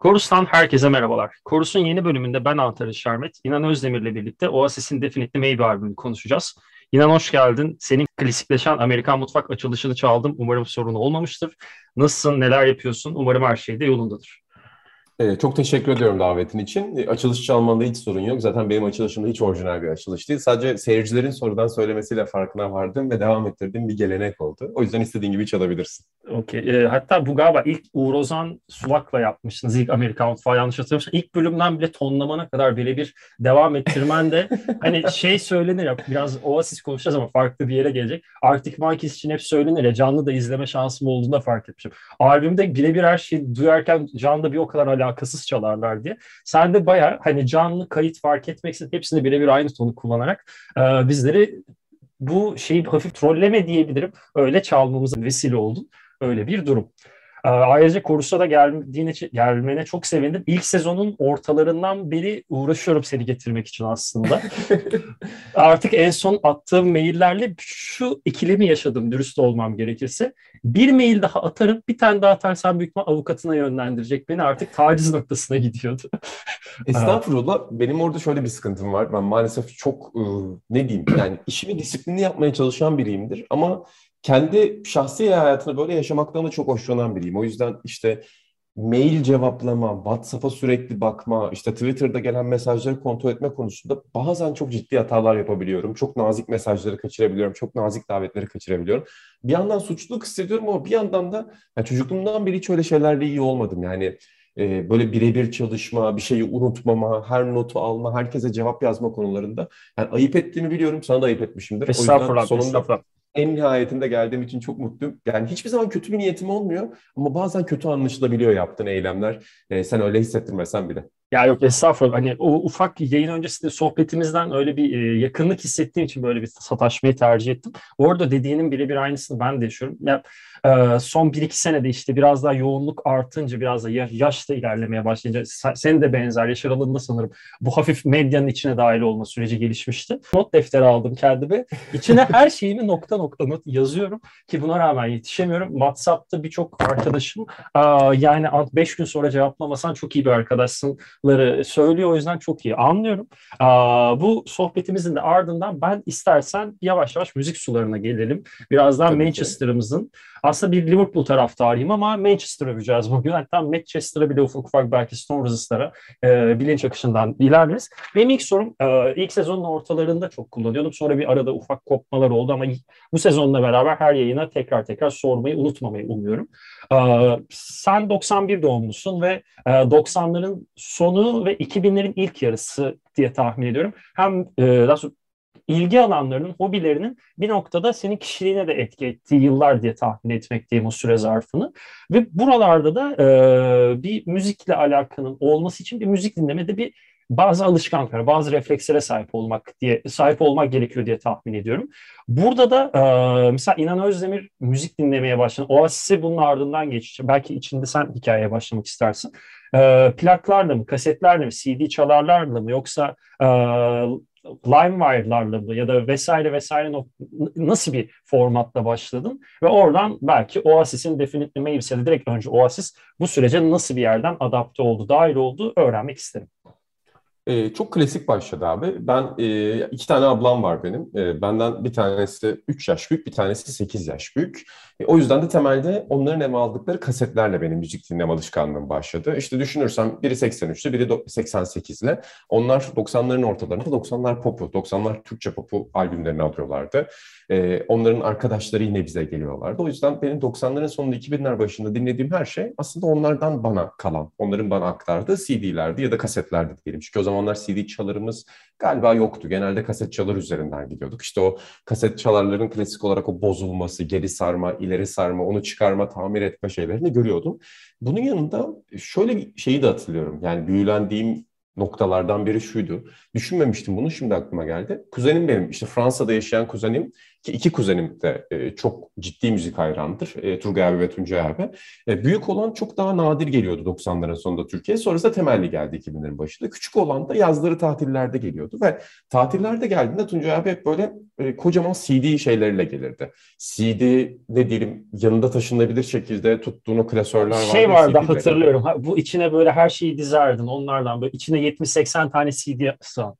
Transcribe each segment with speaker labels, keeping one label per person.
Speaker 1: Korus'tan herkese merhabalar. Korus'un yeni bölümünde ben Antares Şermet, İnan Özdemir'le birlikte Oasis'in Definitely Maybe albümünü konuşacağız. İnan hoş geldin. Senin klasikleşen Amerikan mutfak açılışını çaldım. Umarım sorun olmamıştır. Nasılsın, neler yapıyorsun? Umarım her şey de yolundadır.
Speaker 2: Ee, çok teşekkür ediyorum davetin için. Ee, açılış çalmanda hiç sorun yok. Zaten benim açılışım da hiç orijinal bir açılış değil. Sadece seyircilerin sorudan söylemesiyle farkına vardım ve devam ettirdiğim bir gelenek oldu. O yüzden istediğin gibi çalabilirsin.
Speaker 1: Okey. E, hatta bu galiba ilk Uğur Ozan Sulak'la yapmışsınız. İlk Amerikan Mutfağı yanlış hatırlamıyorsam. İlk bölümden bile tonlamana kadar birebir devam ettirmen de hani şey söylenir ya biraz Oasis konuşacağız ama farklı bir yere gelecek. Arctic Monkeys için hep söylenir ya canlı da izleme şansım olduğunda fark etmişim. Albümde birebir her şeyi duyarken canlı bir o kadar alakasız çalarlar diye. Sen de baya hani canlı kayıt fark etmeksizin hepsini birebir aynı tonu kullanarak e, bizleri bu şeyi hafif trolleme diyebilirim. Öyle çalmamıza vesile oldun. Öyle bir durum. Ee, ayrıca Korus'a da geldiğine, gelmene çok sevindim. İlk sezonun ortalarından beri uğraşıyorum seni getirmek için aslında. Artık en son attığım maillerle şu ikilemi yaşadım dürüst olmam gerekirse. Bir mail daha atarım, bir tane daha atarsam büyük ihtimal avukatına yönlendirecek beni. Artık taciz noktasına gidiyordu.
Speaker 2: Estağfurullah. Benim orada şöyle bir sıkıntım var. Ben maalesef çok ıı, ne diyeyim yani işimi disiplinli yapmaya çalışan biriyimdir. Ama kendi şahsi hayatını böyle yaşamaktan da çok hoşlanan biriyim. O yüzden işte mail cevaplama, WhatsApp'a sürekli bakma, işte Twitter'da gelen mesajları kontrol etme konusunda bazen çok ciddi hatalar yapabiliyorum. Çok nazik mesajları kaçırabiliyorum, çok nazik davetleri kaçırabiliyorum. Bir yandan suçluluk hissediyorum ama bir yandan da yani çocukluğumdan beri hiç öyle şeylerle iyi olmadım. Yani e, böyle birebir çalışma, bir şeyi unutmama, her notu alma, herkese cevap yazma konularında. Yani ayıp ettiğimi biliyorum, sana da ayıp etmişimdir.
Speaker 1: Estağfurullah, o yüzden sonunda estağfurullah
Speaker 2: en nihayetinde geldiğim için çok mutluyum. Yani hiçbir zaman kötü bir niyetim olmuyor ama bazen kötü anlaşılabiliyor yaptığın eylemler. Ee, sen öyle hissettirmesen bile.
Speaker 1: Ya yok estağfurullah. Hani o ufak yayın öncesinde sohbetimizden öyle bir e, yakınlık hissettiğim için böyle bir sataşmayı tercih ettim. Orada dediğinin birebir aynısını ben de yaşıyorum. Ya, e, son bir iki senede işte biraz daha yoğunluk artınca biraz da yaş da ilerlemeye başlayınca sen de benzer yaş aralığında sanırım bu hafif medyanın içine dahil olma süreci gelişmişti. Not defteri aldım kendime. İçine her şeyimi nokta nokta not yazıyorum ki buna rağmen yetişemiyorum. WhatsApp'ta birçok arkadaşım yani 5 gün sonra cevaplamasan çok iyi bir arkadaşsın ları söylüyor. O yüzden çok iyi anlıyorum. bu sohbetimizin de ardından ben istersen yavaş yavaş müzik sularına gelelim. Birazdan Manchester'ımızın aslında bir Liverpool taraftarıyım ama Manchester'ı öveceğiz bugün. Hatta Manchester'a bile ufak ufak belki Stone Roses'lara e, bilinç akışından ilerleriz. Benim ilk sorum e, ilk sezonun ortalarında çok kullanıyordum. Sonra bir arada ufak kopmalar oldu ama bu sezonla beraber her yayına tekrar tekrar sormayı unutmamayı umuyorum. E, sen 91 doğumlusun ve e, 90'ların sonu ve 2000'lerin ilk yarısı diye tahmin ediyorum. Hem e, daha sonra ilgi alanlarının, hobilerinin bir noktada senin kişiliğine de etki ettiği yıllar diye tahmin etmekteyim o süre zarfını. Ve buralarda da e, bir müzikle alakanın olması için bir müzik dinlemede bir bazı alışkanlıklara, bazı reflekslere sahip olmak diye sahip olmak gerekiyor diye tahmin ediyorum. Burada da e, mesela İnan Özdemir müzik dinlemeye başladı. Oasis'i bunun ardından geçecek. Belki içinde sen hikayeye başlamak istersin. E, plaklarla mı, kasetlerle mi, CD çalarlarla mı yoksa e, LimeWire'larla mı ya da vesaire vesaire nasıl bir formatla başladın ve oradan belki Oasis'in Definitely Maybe'se direkt önce Oasis bu sürece nasıl bir yerden adapte oldu, dahil oldu öğrenmek isterim.
Speaker 2: Ee, çok klasik başladı abi. Ben e, iki tane ablam var benim. E, benden bir tanesi 3 yaş büyük, bir tanesi 8 yaş büyük. E, o yüzden de temelde onların eve aldıkları kasetlerle benim müzik dinleme alışkanlığım başladı. İşte düşünürsem biri 83'te, biri 88'le. Onlar 90'ların ortalarında 90'lar popu, 90'lar Türkçe popu albümlerini alıyorlardı. E, onların arkadaşları yine bize geliyorlardı. O yüzden benim 90'ların sonunda 2000'ler başında dinlediğim her şey aslında onlardan bana kalan, onların bana aktardığı CD'lerdi ya da kasetlerdi diyelim. Çünkü o zamanlar CD çalarımız galiba yoktu. Genelde kaset çalar üzerinden gidiyorduk. İşte o kaset çalarların klasik olarak o bozulması, geri sarma, ileri sarma, onu çıkarma, tamir etme şeylerini görüyordum. Bunun yanında şöyle şeyi de hatırlıyorum. Yani büyülendiğim noktalardan biri şuydu. Düşünmemiştim bunu şimdi aklıma geldi. Kuzenim benim işte Fransa'da yaşayan kuzenim Ki iki kuzenim de e, çok ciddi müzik hayranıdır. E, Turgay abi ve Tuncay abi. E, büyük olan çok daha nadir geliyordu 90'ların sonunda Türkiye. Sonrasında temelli geldi 2000'lerin başında. Küçük olan da yazları tatillerde geliyordu ve tatillerde geldiğinde Tuncay abi hep böyle e, kocaman CD şeyleriyle gelirdi. CD ne diyelim yanında taşınabilir şekilde tuttuğunu klasörler vardı.
Speaker 1: Şey vardı hatırlıyorum. Ha, bu içine böyle her şeyi dizerdin onlardan böyle içine 70-80 tane CD sığan.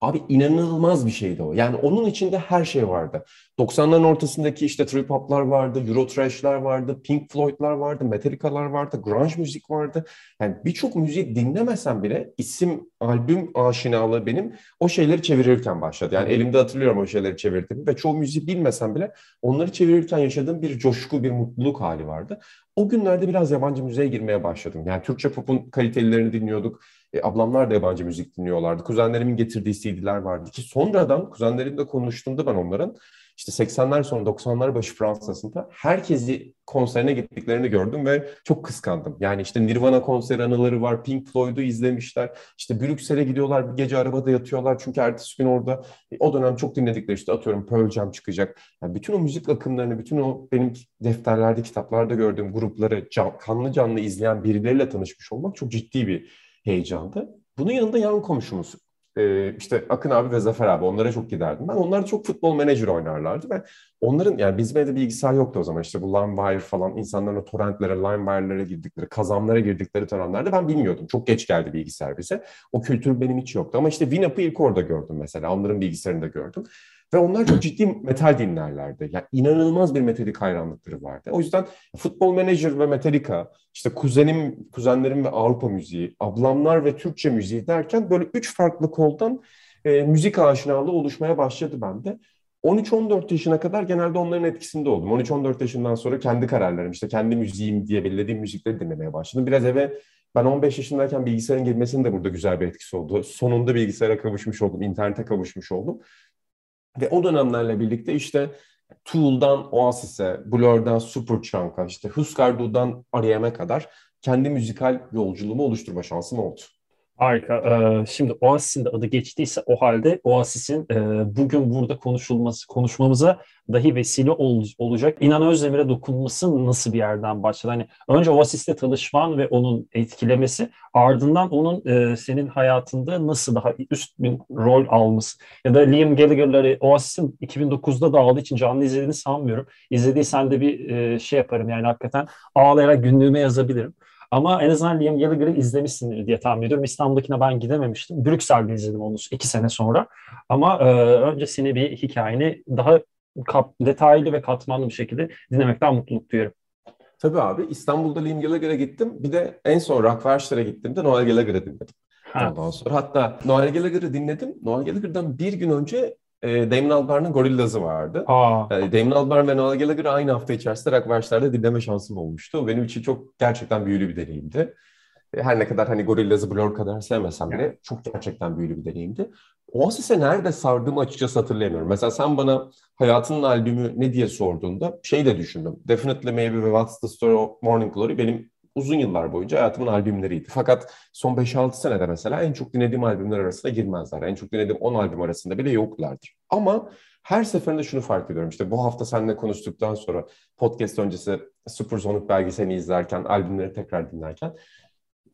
Speaker 2: Abi inanılmaz bir şeydi o. Yani onun içinde her şey vardı. 90'ların ortasındaki işte trip hop'lar vardı, Euro trash'ler vardı, Pink Floyd'lar vardı, Metallica'lar vardı, grunge müzik vardı. Yani birçok müziği dinlemesem bile isim, albüm aşinalığı benim o şeyleri çevirirken başladı. Yani elimde hatırlıyorum o şeyleri çevirdiğimi ve çoğu müziği bilmesem bile onları çevirirken yaşadığım bir coşku, bir mutluluk hali vardı. O günlerde biraz yabancı müziğe girmeye başladım. Yani Türkçe pop'un kalitelerini dinliyorduk. E, ablamlar da yabancı müzik dinliyorlardı. Kuzenlerimin getirdiği CD'ler vardı ki sonradan kuzenlerimle konuştuğumda ben onların işte 80'ler sonra 90'lar başı Fransa'sında herkesi konserine gittiklerini gördüm ve çok kıskandım. Yani işte Nirvana konseri anıları var, Pink Floyd'u izlemişler. İşte Brüksel'e gidiyorlar, bir gece arabada yatıyorlar çünkü ertesi gün orada e, o dönem çok dinledikleri işte atıyorum Pearl Jam çıkacak. Yani bütün o müzik akımlarını, bütün o benim defterlerde, kitaplarda gördüğüm grupları can, kanlı canlı izleyen birileriyle tanışmış olmak çok ciddi bir heyecandı. Bunun yanında yan komşumuz e, işte Akın abi ve Zafer abi onlara çok giderdim ben. Onlar çok futbol menajer oynarlardı ve onların yani bizim evde bilgisayar yoktu o zaman işte bu LimeWire falan insanların torrentlere, LimeWire'lere girdikleri, kazanlara girdikleri dönemlerde ben bilmiyordum. Çok geç geldi bilgisayar bize. O kültür benim hiç yoktu ama işte Winamp'ı ilk orada gördüm mesela. Onların bilgisayarında gördüm. Ve onlar çok ciddi metal dinlerlerdi. Yani inanılmaz bir metalik hayranlıkları vardı. O yüzden futbol menajer ve Metallica, işte kuzenim, kuzenlerim ve Avrupa müziği, ablamlar ve Türkçe müziği derken böyle üç farklı koldan e, müzik aşinalığı oluşmaya başladı bende. 13-14 yaşına kadar genelde onların etkisinde oldum. 13-14 yaşından sonra kendi kararlarım, işte kendi müziğim diye belirlediğim müzikleri dinlemeye başladım. Biraz eve ben 15 yaşındayken bilgisayarın girmesinin de burada güzel bir etkisi oldu. Sonunda bilgisayara kavuşmuş oldum, internete kavuşmuş oldum. Ve o dönemlerle birlikte işte Tool'dan Oasis'e, Blur'dan Superchunk'a, işte Husker Du'dan R.E.M'e kadar kendi müzikal yolculuğumu oluşturma şansım oldu.
Speaker 1: Harika. Ee, şimdi Oasis'in de adı geçtiyse o halde Oasis'in e, bugün burada konuşulması, konuşmamıza dahi vesile ol, olacak. İnan Özdemir'e dokunması nasıl bir yerden başladı? Hani önce Oasis'te tanışman ve onun etkilemesi ardından onun e, senin hayatında nasıl daha üst bir rol alması ya da Liam Gallagher'ları Oasis'in 2009'da dağıldığı için canlı izlediğini sanmıyorum. İzlediysen de bir e, şey yaparım yani hakikaten ağlayarak günlüğüme yazabilirim. Ama en azından Liam Gallagher'ı izlemişsindir diye tahmin ediyorum. İstanbul'dakine ben gidememiştim. Brüksel'de izledim onu iki sene sonra. Ama e, öncesini bir hikayeni daha kap, detaylı ve katmanlı bir şekilde dinlemekten mutluluk duyuyorum.
Speaker 2: Tabii abi İstanbul'da Liam Gallagher'a gittim. Bir de en son Rockfellster'e gittiğimde Noel Gallagher'ı dinledim. Ha. Ondan sonra hatta Noel Gallagher'ı dinledim. Noel Gallagher'dan bir gün önce e, Damon Albarn'ın Gorillaz'ı vardı. Aa. E, Damon Albarn ve Noel Gallagher aynı hafta içerisinde rock marşlarda dinleme şansım olmuştu. Benim için çok gerçekten büyülü bir deneyimdi. E, her ne kadar hani Gorillaz'ı Blur kadar sevmesem bile yani. çok gerçekten büyülü bir deneyimdi. Oasis'e nerede sardığımı açıkçası hatırlayamıyorum. Mesela sen bana hayatının albümü ne diye sorduğunda şey de düşündüm. Definitely Maybe ve What's the Story of Morning Glory benim uzun yıllar boyunca hayatımın albümleriydi. Fakat son 5-6 senede mesela en çok dinlediğim albümler arasında girmezler. En çok dinlediğim 10 albüm arasında bile yoklardır. Ama her seferinde şunu fark ediyorum. İşte bu hafta seninle konuştuktan sonra podcast öncesi Supersonic belgeselini izlerken, albümleri tekrar dinlerken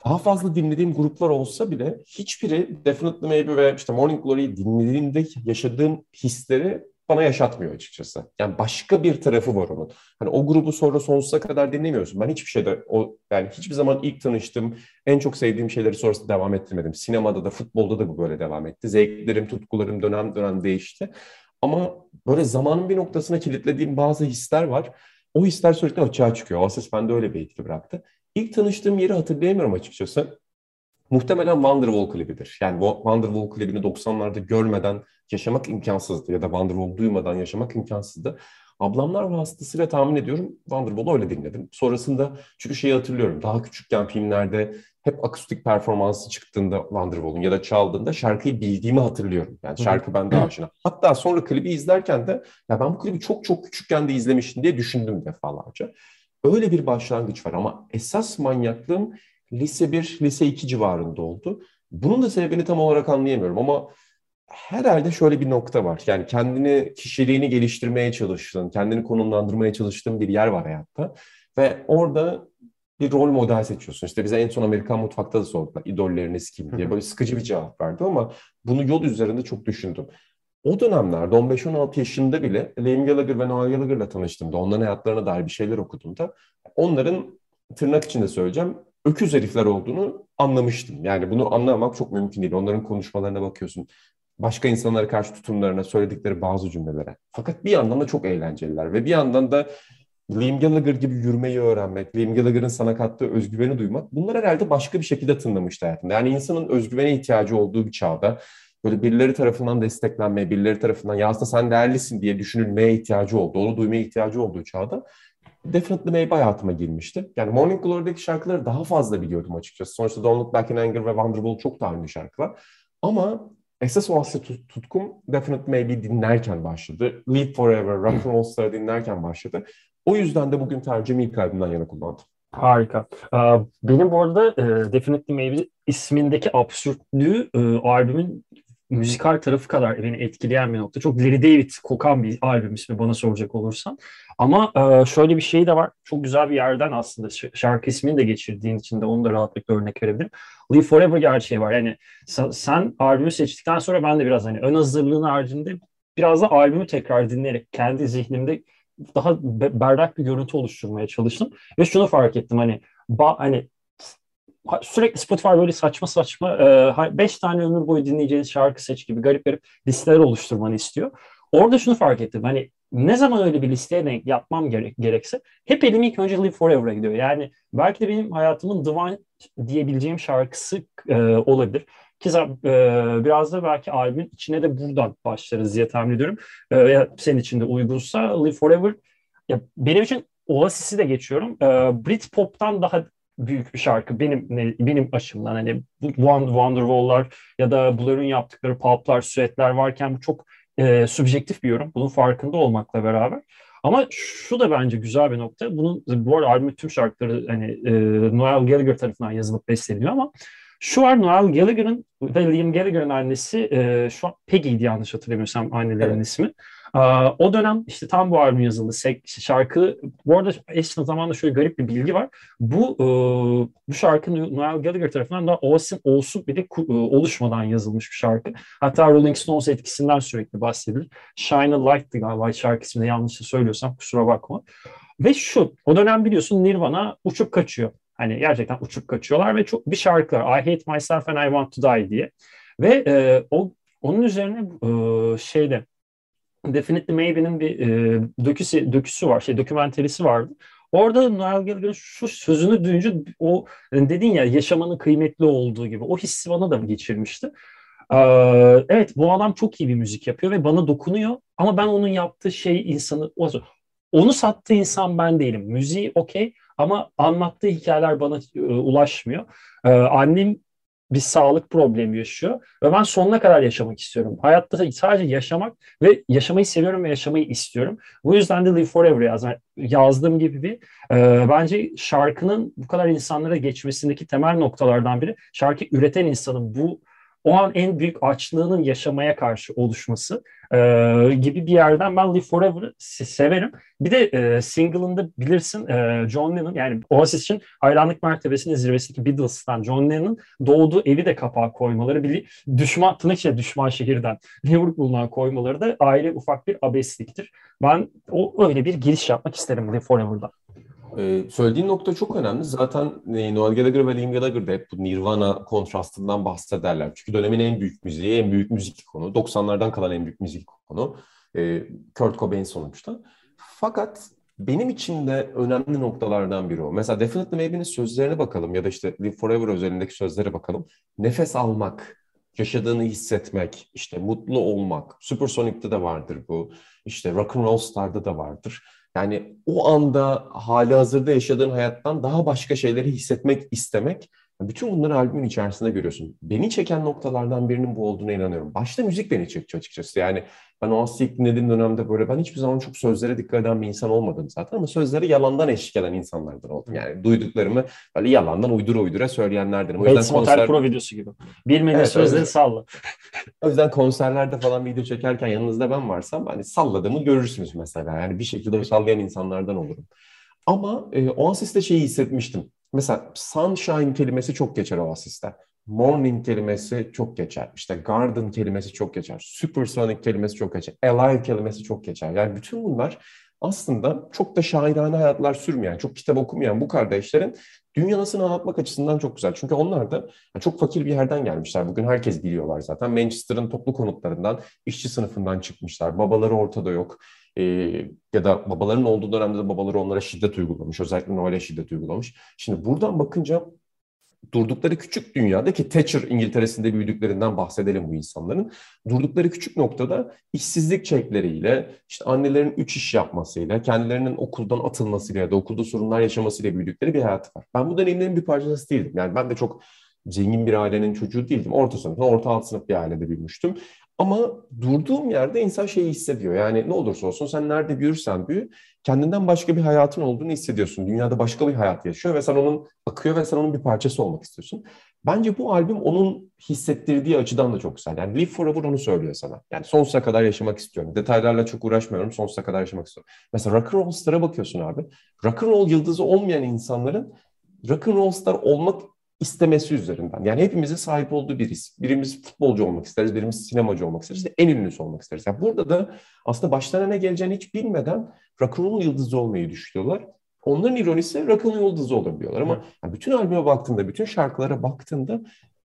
Speaker 2: daha fazla dinlediğim gruplar olsa bile hiçbiri Definitely Maybe ve işte Morning Glory'yi dinlediğimde yaşadığım hisleri bana yaşatmıyor açıkçası. Yani başka bir tarafı var onun. Hani o grubu sonra sonsuza kadar dinlemiyorsun. Ben hiçbir şeyde o yani hiçbir zaman ilk tanıştığım en çok sevdiğim şeyleri sonrasında devam ettirmedim. Sinemada da futbolda da bu böyle devam etti. Zevklerim, tutkularım dönem dönem değişti. Ama böyle zamanın bir noktasına kilitlediğim bazı hisler var. O hisler sürekli açığa çıkıyor. Aslında bende öyle bir etki bıraktı. İlk tanıştığım yeri hatırlayamıyorum açıkçası. Muhtemelen Wonderwall klibidir. Yani Wonderwall klibini 90'larda görmeden yaşamak imkansızdı ya da Wonderwall duymadan yaşamak imkansızdı. Ablamlar vasıtasıyla tahmin ediyorum Wonderwall'u öyle dinledim. Sonrasında çünkü şeyi hatırlıyorum daha küçükken filmlerde hep akustik performansı çıktığında Wonderwall'un ya da çaldığında şarkıyı bildiğimi hatırlıyorum. Yani şarkı bende aşina. Hatta sonra klibi izlerken de ya ben bu klibi çok çok küçükken de izlemiştim diye düşündüm defalarca. Öyle bir başlangıç var ama esas manyaklığım lise 1, lise 2 civarında oldu. Bunun da sebebini tam olarak anlayamıyorum ama herhalde şöyle bir nokta var. Yani kendini, kişiliğini geliştirmeye çalıştığın, kendini konumlandırmaya çalıştığın bir yer var hayatta. Ve orada bir rol model seçiyorsun. İşte bize en son Amerikan mutfakta da sordular. İdolleriniz kim diye. Böyle sıkıcı bir cevap verdi ama bunu yol üzerinde çok düşündüm. O dönemlerde 15-16 yaşında bile Liam Gallagher ve Noel Gallagher'la tanıştığımda, onların hayatlarına dair bir şeyler okuduğumda onların tırnak içinde söyleyeceğim öküz herifler olduğunu anlamıştım. Yani bunu anlamak çok mümkün değil. Onların konuşmalarına bakıyorsun. Başka insanlara karşı tutumlarına, söyledikleri bazı cümlelere. Fakat bir yandan da çok eğlenceliler ve bir yandan da Liam Gallagher gibi yürümeyi öğrenmek, Liam Gallagher'ın sana kattığı özgüveni duymak bunlar herhalde başka bir şekilde tınlamıştı hayatında. Yani insanın özgüvene ihtiyacı olduğu bir çağda böyle birileri tarafından desteklenmeye, birileri tarafından ya aslında sen değerlisin diye düşünülmeye ihtiyacı oldu, onu duymaya ihtiyacı olduğu çağda Definitely Maybe hayatıma girmişti. Yani Morning Glory'deki şarkıları daha fazla biliyordum açıkçası. Sonuçta Don't Look Back in Anger ve Wonderwall çok daha ünlü şarkılar. Ama esas o asya tutkum Definitely Maybe dinlerken başladı. Live Forever, Rock and Roll Star'ı dinlerken başladı. O yüzden de bugün tercihimi ilk albümden yana kullandım.
Speaker 1: Harika. Benim bu arada e, Definitely Maybe ismindeki absürtlüğü e, albümün müzikal tarafı kadar beni etkileyen bir nokta. Çok Larry David kokan bir albüm ismi bana soracak olursan. Ama e, şöyle bir şey de var. Çok güzel bir yerden aslında şarkı ismini de geçirdiğin için de onu da rahatlıkla örnek verebilirim. Live Forever gerçeği var. Yani sen albümü seçtikten sonra ben de biraz hani ön hazırlığın haricinde biraz da albümü tekrar dinleyerek kendi zihnimde daha berrak bir görüntü oluşturmaya çalıştım. Ve şunu fark ettim hani ba, hani sürekli Spotify böyle saçma saçma 5 e, tane ömür boyu dinleyeceğiniz şarkı seç gibi garip garip listeler oluşturmanı istiyor. Orada şunu fark ettim. Hani ne zaman öyle bir listeye denk yapmam gerek, gerekse hep elim ilk önce Live Forever'a gidiyor. Yani belki de benim hayatımın Divine diyebileceğim şarkısı e, olabilir. Ki e, biraz da belki albümün içine de buradan başlarız diye tahmin ediyorum. E, veya senin için de uygunsa Live Forever ya benim için Oasis'i de geçiyorum. E, Britpop'tan daha büyük bir şarkı benim benim açımdan hani Wonderwall'lar ya da Blur'un yaptıkları pulp'lar, süetler varken bu çok e, subjektif bir yorum. Bunun farkında olmakla beraber. Ama şu da bence güzel bir nokta. Bunun bu arada albümün tüm şarkıları hani e, Noel Gallagher tarafından yazılıp besleniyor ama şu var Noel Gallagher'ın ve Liam Gallagher'ın annesi e, şu an Peggy'ydi yanlış hatırlamıyorsam annelerin evet. ismi. O dönem işte tam bu albüm yazıldı. Şarkı, bu arada eş zamanda şöyle garip bir bilgi var. Bu bu şarkı Noel Gallagher tarafından da Oasis olsun bir de oluşmadan yazılmış bir şarkı. Hatta Rolling Stones etkisinden sürekli bahsedilir. Shine a Light'tı galiba şarkı ismini yanlış söylüyorsam kusura bakma. Ve şu, o dönem biliyorsun Nirvana uçup kaçıyor. Hani gerçekten uçup kaçıyorlar ve çok bir şarkılar I Hate Myself and I Want to Die diye. Ve e, o onun üzerine e, şeyde Definitely Maybe'nin bir e, döküsü, döküsü var, şey dokümenterisi vardı. Orada Noel Gallagher'ın şu sözünü duyunca o dedin ya yaşamanın kıymetli olduğu gibi o hissi bana da geçirmişti. Ee, evet bu adam çok iyi bir müzik yapıyor ve bana dokunuyor ama ben onun yaptığı şey insanı onu sattığı insan ben değilim. Müziği okey ama anlattığı hikayeler bana e, ulaşmıyor. Ee, annem bir sağlık problemi yaşıyor ve ben sonuna kadar yaşamak istiyorum. Hayatta sadece yaşamak ve yaşamayı seviyorum ve yaşamayı istiyorum. Bu yüzden de Live Forever yazdım. yazdığım gibi bir e, bence şarkının bu kadar insanlara geçmesindeki temel noktalardan biri şarkı üreten insanın bu o an en büyük açlığının yaşamaya karşı oluşması e, gibi bir yerden ben Live Forever'ı severim. Bir de e, single'ında bilirsin e, John Lennon yani Oasis için hayranlık mertebesinin zirvesindeki Beatles'tan John Lennon'ın doğduğu evi de kapağa koymaları bir düşman tırnak içinde düşman şehirden Liverpool'dan koymaları da ayrı ufak bir abesliktir. Ben o öyle bir giriş yapmak isterim Live Forever'da.
Speaker 2: Ee, söylediğin nokta çok önemli. Zaten e, Noel Gallagher ve Liam Gallagher da hep bu Nirvana kontrastından bahsederler. Çünkü dönemin en büyük müziği, en büyük müzik konu. 90'lardan kalan en büyük müzik konu. Ee, Kurt Cobain sonuçta. Fakat benim için de önemli noktalardan biri o. Mesela Definitely Maybe'nin sözlerine bakalım ya da işte Live Forever özelindeki sözlere bakalım. Nefes almak, yaşadığını hissetmek, işte mutlu olmak. Supersonic'te de vardır bu. İşte Rock and Roll Star'da da vardır yani o anda hali hazırda yaşadığın hayattan daha başka şeyleri hissetmek istemek Bütün bunları albümün içerisinde görüyorsun. Beni çeken noktalardan birinin bu olduğuna inanıyorum. Başta müzik beni çekiyor açıkçası. Yani ben o Aslı ilk dinlediğim dönemde böyle ben hiçbir zaman çok sözlere dikkat eden bir insan olmadım zaten ama sözleri yalandan eşlik eden insanlardan oldum. Yani duyduklarımı böyle yalandan uydura uydura söyleyenlerdenim.
Speaker 1: O yüzden Bates konser... Motel Pro videosu gibi. Bilmediğin evet, sözleri öyle. salla.
Speaker 2: O yüzden konserlerde falan video çekerken yanınızda ben varsam hani salladığımı görürsünüz mesela. Yani bir şekilde sallayan insanlardan olurum. Ama e, Oasis'te şeyi hissetmiştim. Mesela sunshine kelimesi çok geçer Oasis'te. Morning kelimesi çok geçer. İşte garden kelimesi çok geçer. Supersonic kelimesi çok geçer. Alive kelimesi çok geçer. Yani bütün bunlar aslında çok da şairane hayatlar sürmeyen, çok kitap okumayan bu kardeşlerin dünyasını anlatmak açısından çok güzel. Çünkü onlar da çok fakir bir yerden gelmişler. Bugün herkes biliyorlar zaten. Manchester'ın toplu konutlarından, işçi sınıfından çıkmışlar. Babaları ortada yok. Ee, ya da babaların olduğu dönemde de babaları onlara şiddet uygulamış. Özellikle Noel'e şiddet uygulamış. Şimdi buradan bakınca durdukları küçük dünyada ki Thatcher İngiltere'sinde büyüdüklerinden bahsedelim bu insanların. Durdukları küçük noktada işsizlik çekleriyle, işte annelerin üç iş yapmasıyla, kendilerinin okuldan atılmasıyla ya da okulda sorunlar yaşamasıyla büyüdükleri bir hayat var. Ben bu deneyimlerin bir parçası değildim. Yani ben de çok zengin bir ailenin çocuğu değildim. Orta sınıf, orta alt sınıf bir ailede büyümüştüm. Ama durduğum yerde insan şeyi hissediyor. Yani ne olursa olsun sen nerede büyürsen büyü kendinden başka bir hayatın olduğunu hissediyorsun. Dünyada başka bir hayat yaşıyor ve sen onun akıyor ve sen onun bir parçası olmak istiyorsun. Bence bu albüm onun hissettirdiği açıdan da çok güzel. Yani Live Forever onu söylüyor sana. Yani sonsuza kadar yaşamak istiyorum. Detaylarla çok uğraşmıyorum. Sonsuza kadar yaşamak istiyorum. Mesela Rock and Roll Star'a bakıyorsun abi. Rock and Roll yıldızı olmayan insanların Rock and Roll Star olmak istemesi üzerinden. Yani hepimizin sahip olduğu bir his. Birimiz futbolcu olmak isteriz, birimiz sinemacı olmak isteriz, en ünlüsü olmak isteriz. Yani burada da aslında başlarına ne geleceğini hiç bilmeden rock'n'roll yıldızı olmayı düşünüyorlar. Onların ironisi rock'n'roll yıldızı olabiliyorlar ama yani bütün albüme baktığında, bütün şarkılara baktığında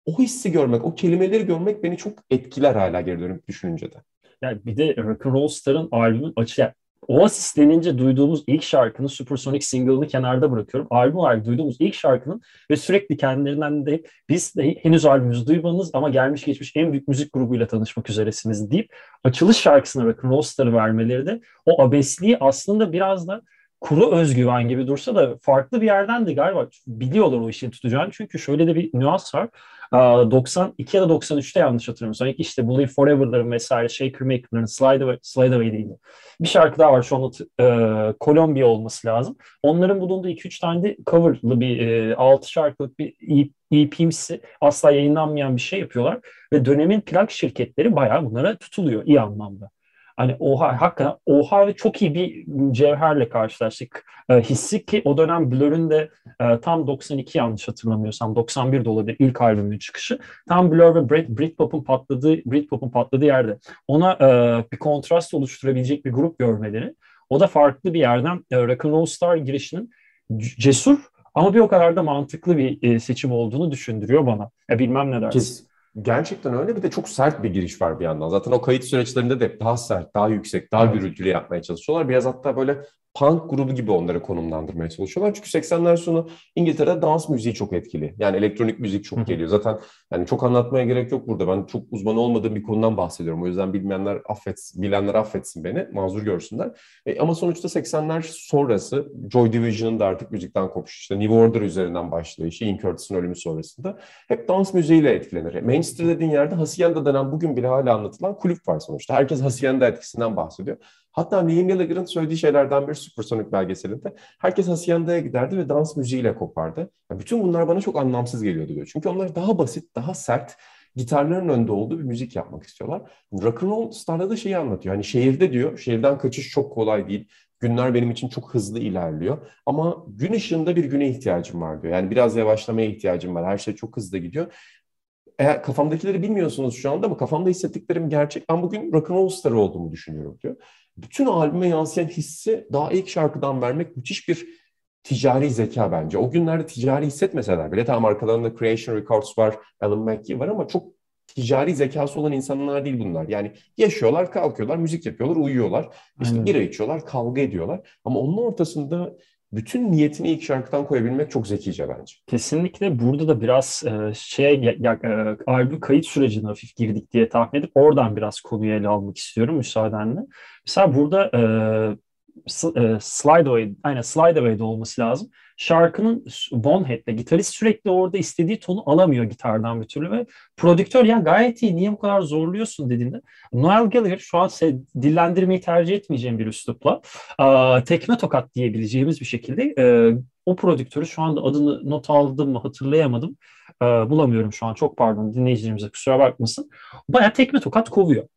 Speaker 2: o hissi görmek, o kelimeleri görmek beni çok etkiler hala geri dönüp düşününce de.
Speaker 1: Yani bir de Rock'n'Roll Star'ın albümün açı, Oasis denince duyduğumuz ilk şarkının Supersonic single'ını kenarda bırakıyorum. Albüm olarak duyduğumuz ilk şarkının ve sürekli kendilerinden de biz de henüz albümümüzü duymanız ama gelmiş geçmiş en büyük müzik grubuyla tanışmak üzeresiniz deyip açılış şarkısına Roll Star'ı vermeleri de o abesliği aslında biraz da kuru özgüven gibi dursa da farklı bir yerden de galiba biliyorlar o işin tutacağını. Çünkü şöyle de bir nüans var. 92 ya da 93'te yanlış hatırlamıyorsam ilk işte Believe Forever'ların vesaire Shaker Maker'ların Slide Away, Slide Away değildi. Bir şarkı daha var şu an e, Columbia olması lazım. Onların bulunduğu 2-3 tane de coverlı bir e, 6 şarkılık bir EP'msi asla yayınlanmayan bir şey yapıyorlar. Ve dönemin plak şirketleri bayağı bunlara tutuluyor iyi anlamda. Hani oha hakikaten oha ve çok iyi bir cevherle karşılaştık. E, hissi ki o dönem Blur'ün de e, tam 92 yanlış hatırlamıyorsam 91 de olabilir ilk albümün çıkışı. Tam Blur ve Brit, Britpop'un patladığı Britpop'un patladığı yerde ona e, bir kontrast oluşturabilecek bir grup görmeleri o da farklı bir yerden e, Rock and Roll Star girişinin cesur ama bir o kadar da mantıklı bir e, seçim olduğunu düşündürüyor bana. Ya bilmem ne dersin. Kes,
Speaker 2: Gerçekten öyle bir de çok sert bir giriş var bir yandan. Zaten o kayıt süreçlerinde de daha sert, daha yüksek, daha gürültülü yapmaya çalışıyorlar. Biraz hatta böyle punk grubu gibi onları konumlandırmaya çalışıyorlar. Çünkü 80'ler sonu İngiltere'de dans müziği çok etkili. Yani elektronik müzik çok geliyor. Zaten yani çok anlatmaya gerek yok burada. Ben çok uzman olmadığım bir konudan bahsediyorum. O yüzden bilmeyenler affetsin, bilenler affetsin beni, mazur görsünler. E, ama sonuçta 80'ler sonrası Joy Division'ın da artık müzikten kopuşu. İşte New Order üzerinden başlayışı, Ian Curtis'in ölümü sonrasında hep dans müziğiyle etkilenir. Manchester dediğin yerde Hacienda denen bugün bile hala anlatılan kulüp var sonuçta. Herkes Hacienda etkisinden bahsediyor. Hatta Liam Gallagher'ın söylediği şeylerden bir Supersonic belgeselinde herkes Hacienda'ya giderdi ve dans müziğiyle kopardı. Yani bütün bunlar bana çok anlamsız geliyordu diyor. Çünkü onlar daha basit, daha sert, gitarların önünde olduğu bir müzik yapmak istiyorlar. Rock'n'Roll Star'da da şeyi anlatıyor. Hani şehirde diyor, şehirden kaçış çok kolay değil. Günler benim için çok hızlı ilerliyor. Ama gün ışığında bir güne ihtiyacım var diyor. Yani biraz yavaşlamaya ihtiyacım var. Her şey çok hızlı gidiyor eğer kafamdakileri bilmiyorsunuz şu anda ama kafamda hissettiklerim gerçek. Ben bugün rock'n'roll starı olduğumu düşünüyorum diyor bütün albüme yansıyan hissi daha ilk şarkıdan vermek müthiş bir ticari zeka bence. O günlerde ticari hissetmeseler bile tamam arkalarında Creation Records var, Alan McGee var ama çok ticari zekası olan insanlar değil bunlar. Yani yaşıyorlar, kalkıyorlar, müzik yapıyorlar, uyuyorlar. İşte Aynen. bira içiyorlar, kavga ediyorlar. Ama onun ortasında bütün niyetini ilk şarkıdan koyabilmek çok zekice bence.
Speaker 1: Kesinlikle burada da biraz e, şeye ya, ya, e, albüm kayıt sürecine hafif girdik diye tahmin edip oradan biraz konuyu ele almak istiyorum müsaadenle. Mesela burada e, e, Slide Away, aynen Slide Away'de olması lazım. Şarkının Bonehead'le gitarist sürekli orada istediği tonu alamıyor gitardan bir türlü ve prodüktör ya gayet iyi niye bu kadar zorluyorsun dediğinde Noel Gallagher şu an dillendirmeyi tercih etmeyeceğim bir üslupla e, tekme tokat diyebileceğimiz bir şekilde e, o prodüktörü şu anda adını not aldım mı hatırlayamadım. E, bulamıyorum şu an çok pardon dinleyicilerimize kusura bakmasın. Baya tekme tokat kovuyor.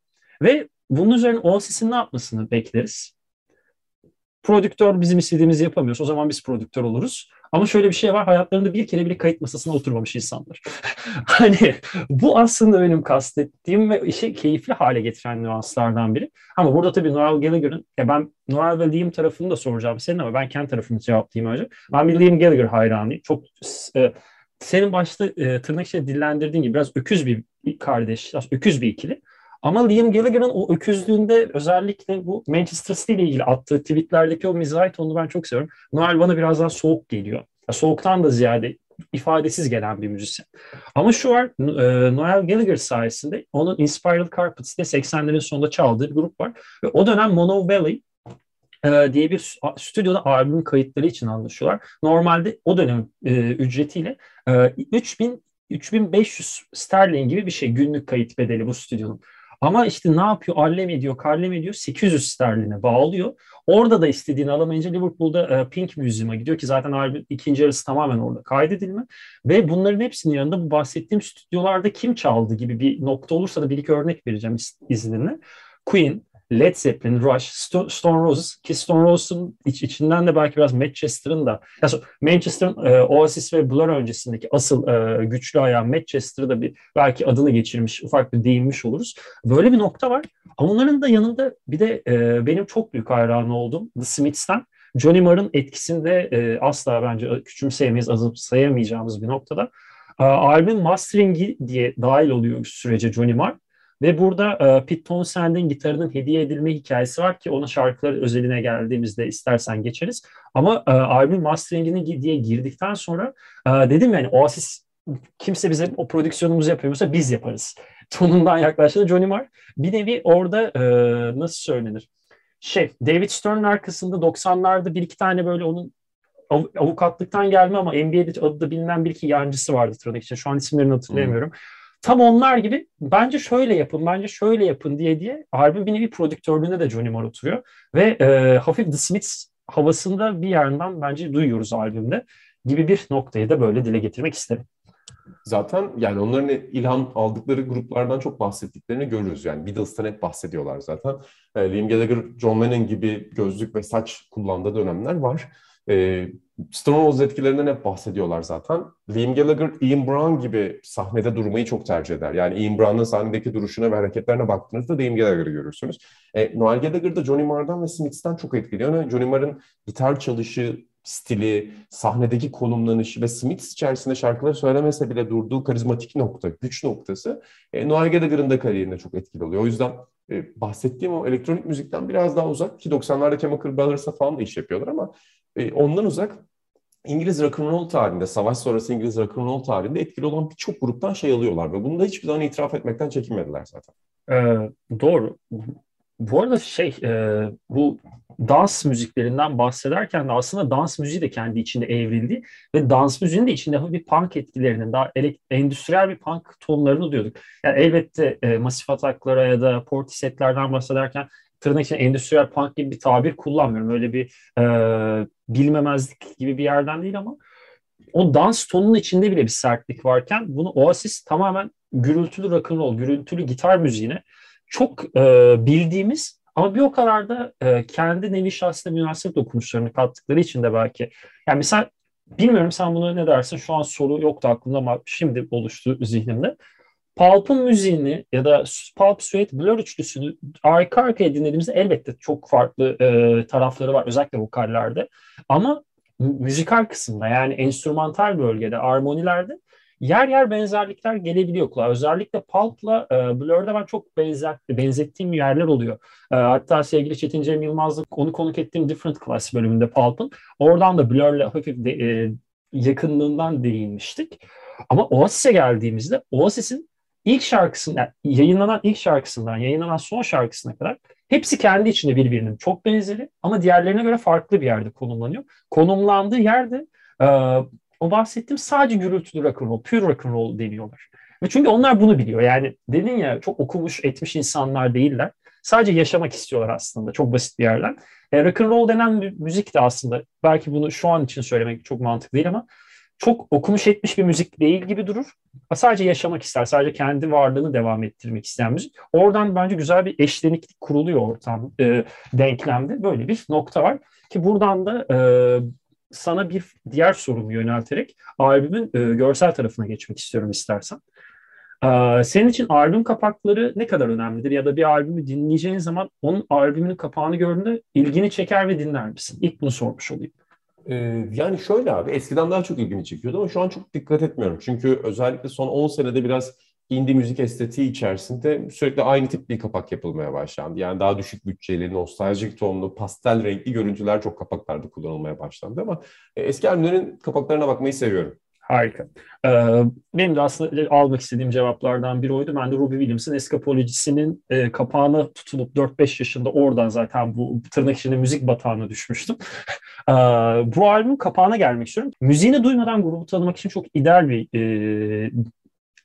Speaker 1: Ve bunun üzerine Oasis'in ne yapmasını bekleriz? Prodüktör bizim istediğimizi yapamıyorsa o zaman biz prodüktör oluruz. Ama şöyle bir şey var hayatlarında bir kere bile kayıt masasına oturmamış insanlar. hani bu aslında benim kastettiğim ve işi keyifli hale getiren nüanslardan biri. Ama burada tabii Noel Gallagher'ın, ya ben Noel ve Liam tarafını da soracağım senin ama ben kendi tarafını cevaplayayım önce. Ben bir Liam Gallagher hayranıyım. Çok e, senin başta e, tırnak içinde dillendirdiğin gibi biraz öküz bir kardeş, biraz öküz bir ikili. Ama Liam Gallagher'ın o öküzlüğünde özellikle bu Manchester City ile ilgili attığı tweetlerdeki o mizah tonunu ben çok seviyorum. Noel bana biraz daha soğuk geliyor. Ya soğuktan da ziyade ifadesiz gelen bir müzisyen. Ama şu var, e, Noel Gallagher sayesinde onun Inspired Carpets diye 80'lerin sonunda çaldığı bir grup var. Ve o dönem Mono Valley e, diye bir stüdyoda albüm kayıtları için anlaşıyorlar. Normalde o dönem e, ücretiyle e, 3000 3500 sterlin gibi bir şey günlük kayıt bedeli bu stüdyonun. Ama işte ne yapıyor? Allem ediyor, karlem ediyor. 800 sterline bağlıyor. Orada da istediğini alamayınca Liverpool'da e, Pink Museum'a gidiyor ki zaten albüm ikinci yarısı tamamen orada kaydedilme. Ve bunların hepsinin yanında bu bahsettiğim stüdyolarda kim çaldı gibi bir nokta olursa da bir iki örnek vereceğim izninle. Queen, Led Zeppelin, Rush, Stone Roses ki Stone Roses'un iç, içinden de belki biraz Manchester'ın da yani Manchester'ın e, Oasis ve Blur öncesindeki asıl e, güçlü ayağı Manchester'ı da bir belki adını geçirmiş, ufak bir değinmiş oluruz. Böyle bir nokta var. Ama onların da yanında bir de e, benim çok büyük hayranı oldum The Smiths'ten. Johnny Marr'ın etkisinde e, asla bence küçümseyemeyiz, sayamayacağımız bir noktada. E, albüm masteringi diye dahil oluyor sürece Johnny Marr. Ve burada e, Pete Townsend'in gitarının hediye edilme hikayesi var ki ona şarkılar özeline geldiğimizde istersen geçeriz. Ama e, albüm masteringini diye girdikten sonra e, dedim yani Oasis kimse bize o prodüksiyonumuzu yapıyorsa biz yaparız. Tonundan yaklaştı Johnny Marr. Bir nevi orada e, nasıl söylenir? Şey, David Stern'ın arkasında 90'larda bir iki tane böyle onun av, avukatlıktan gelme ama NBA'de adı da bilinen bir iki yancısı vardı tırnak için. Şu an isimlerini hatırlayamıyorum. Hmm. Tam onlar gibi bence şöyle yapın, bence şöyle yapın diye diye albüm bir nevi prodüktörlüğünde de Johnny Marr oturuyor. Ve e, hafif The Smiths havasında bir yerden bence duyuyoruz albümde gibi bir noktayı da böyle dile getirmek isterim.
Speaker 2: Zaten yani onların ilham aldıkları gruplardan çok bahsettiklerini görüyoruz. Yani Beatles'tan hep bahsediyorlar zaten. E, Liam Gallagher, John Lennon gibi gözlük ve saç kullandığı dönemler var. E, Stone etkilerinden hep bahsediyorlar zaten. Liam Gallagher, Ian Brown gibi sahnede durmayı çok tercih eder. Yani Ian Brown'ın sahnedeki duruşuna ve hareketlerine baktığınızda Liam Gallagher'ı görürsünüz. E, Noel Gallagher da Johnny Marr'dan ve Smiths'ten çok etkiliyor. Johnny Marr'ın gitar çalışı, stili, sahnedeki konumlanışı ve Smiths içerisinde şarkıları söylemese bile durduğu karizmatik nokta, güç noktası e, Noel Gallagher'ın da kariyerine çok etkili oluyor. O yüzden e, bahsettiğim o elektronik müzikten biraz daha uzak ki 90'larda Chemical Brothers'a falan da iş yapıyorlar ama e, ondan uzak İngiliz rock'n'roll tarihinde, savaş sonrası İngiliz rock'n'roll tarihinde etkili olan birçok gruptan şey alıyorlar ve bunu da hiçbir zaman itiraf etmekten çekinmediler zaten.
Speaker 1: Ee, doğru. Bu arada şey, e, bu dans müziklerinden bahsederken de aslında dans müziği de kendi içinde evrildi ve dans müziğinin de içinde bir punk etkilerinin daha endüstriyel bir punk tonlarını diyorduk. Yani elbette e, Masif Ataklara ya da Portisetlerden bahsederken tırnak için endüstriyel punk gibi bir tabir kullanmıyorum. Öyle bir e, bilmemezlik gibi bir yerden değil ama o dans tonunun içinde bile bir sertlik varken bunu Oasis tamamen gürültülü rock'n'roll, gürültülü gitar müziğine çok e, bildiğimiz ama bir o kadar da e, kendi nevi şahsına münasip dokunuşlarını kattıkları için de belki. Yani mesela bilmiyorum sen bunu ne dersin şu an soru yoktu aklımda ama şimdi oluştu zihnimde. Pulp'un müziğini ya da Pulp Sweat Blur üçlüsünü arka arkaya dinlediğimizde elbette çok farklı e, tarafları var özellikle vokallerde. Ama müzikal kısımda yani enstrümantal bölgede, armonilerde yer yer benzerlikler gelebiliyor kulağa. Özellikle Pulp'la e, Blur'da ben çok benzer, benzettiğim yerler oluyor. E, hatta sevgili Çetin Cem Yılmaz'la onu konuk ettiğim Different Class bölümünde Pulp'ın. Oradan da Blur'la hafif de, e, yakınlığından değinmiştik. Ama Oasis'e geldiğimizde Oasis'in ilk şarkısından, yayınlanan ilk şarkısından yayınlanan son şarkısına kadar hepsi kendi içinde birbirinin çok benzeri ama diğerlerine göre farklı bir yerde konumlanıyor. Konumlandığı yerde e, o bahsettiğim sadece gürültülü rock'n'roll, pure rock'n'roll deniyorlar. Ve çünkü onlar bunu biliyor. Yani dedin ya çok okumuş etmiş insanlar değiller. Sadece yaşamak istiyorlar aslında çok basit bir yerden. E, rock and roll denen müzik de aslında belki bunu şu an için söylemek çok mantıklı değil ama çok okumuş etmiş bir müzik değil gibi durur. Sadece yaşamak ister, sadece kendi varlığını devam ettirmek isteyen müzik. Oradan bence güzel bir eşleniklik kuruluyor ortam, e, denklemde. Böyle bir nokta var ki buradan da e, sana bir diğer sorumu yönelterek albümün e, görsel tarafına geçmek istiyorum istersen. Ee, senin için albüm kapakları ne kadar önemlidir? Ya da bir albümü dinleyeceğin zaman onun albümünün kapağını gördüğünde ilgini çeker ve dinler misin? İlk bunu sormuş olayım.
Speaker 2: Ee, yani şöyle abi eskiden daha çok ilgimi çekiyordu ama şu an çok dikkat etmiyorum. Çünkü özellikle son 10 senede biraz indie müzik estetiği içerisinde sürekli aynı tip bir kapak yapılmaya başlandı. Yani daha düşük bütçeli, nostaljik tonlu, pastel renkli görüntüler çok kapaklarda kullanılmaya başlandı ama e, eski albümlerin kapaklarına bakmayı seviyorum.
Speaker 1: Harika. Benim de aslında almak istediğim cevaplardan biri oydu. Ben de Ruby Williams'ın Eskapolojisi'nin e, kapağına tutulup 4-5 yaşında oradan zaten bu tırnak içinde müzik batağına düşmüştüm. bu albümün kapağına gelmek istiyorum. Müziğini duymadan grubu tanımak için çok ideal bir e,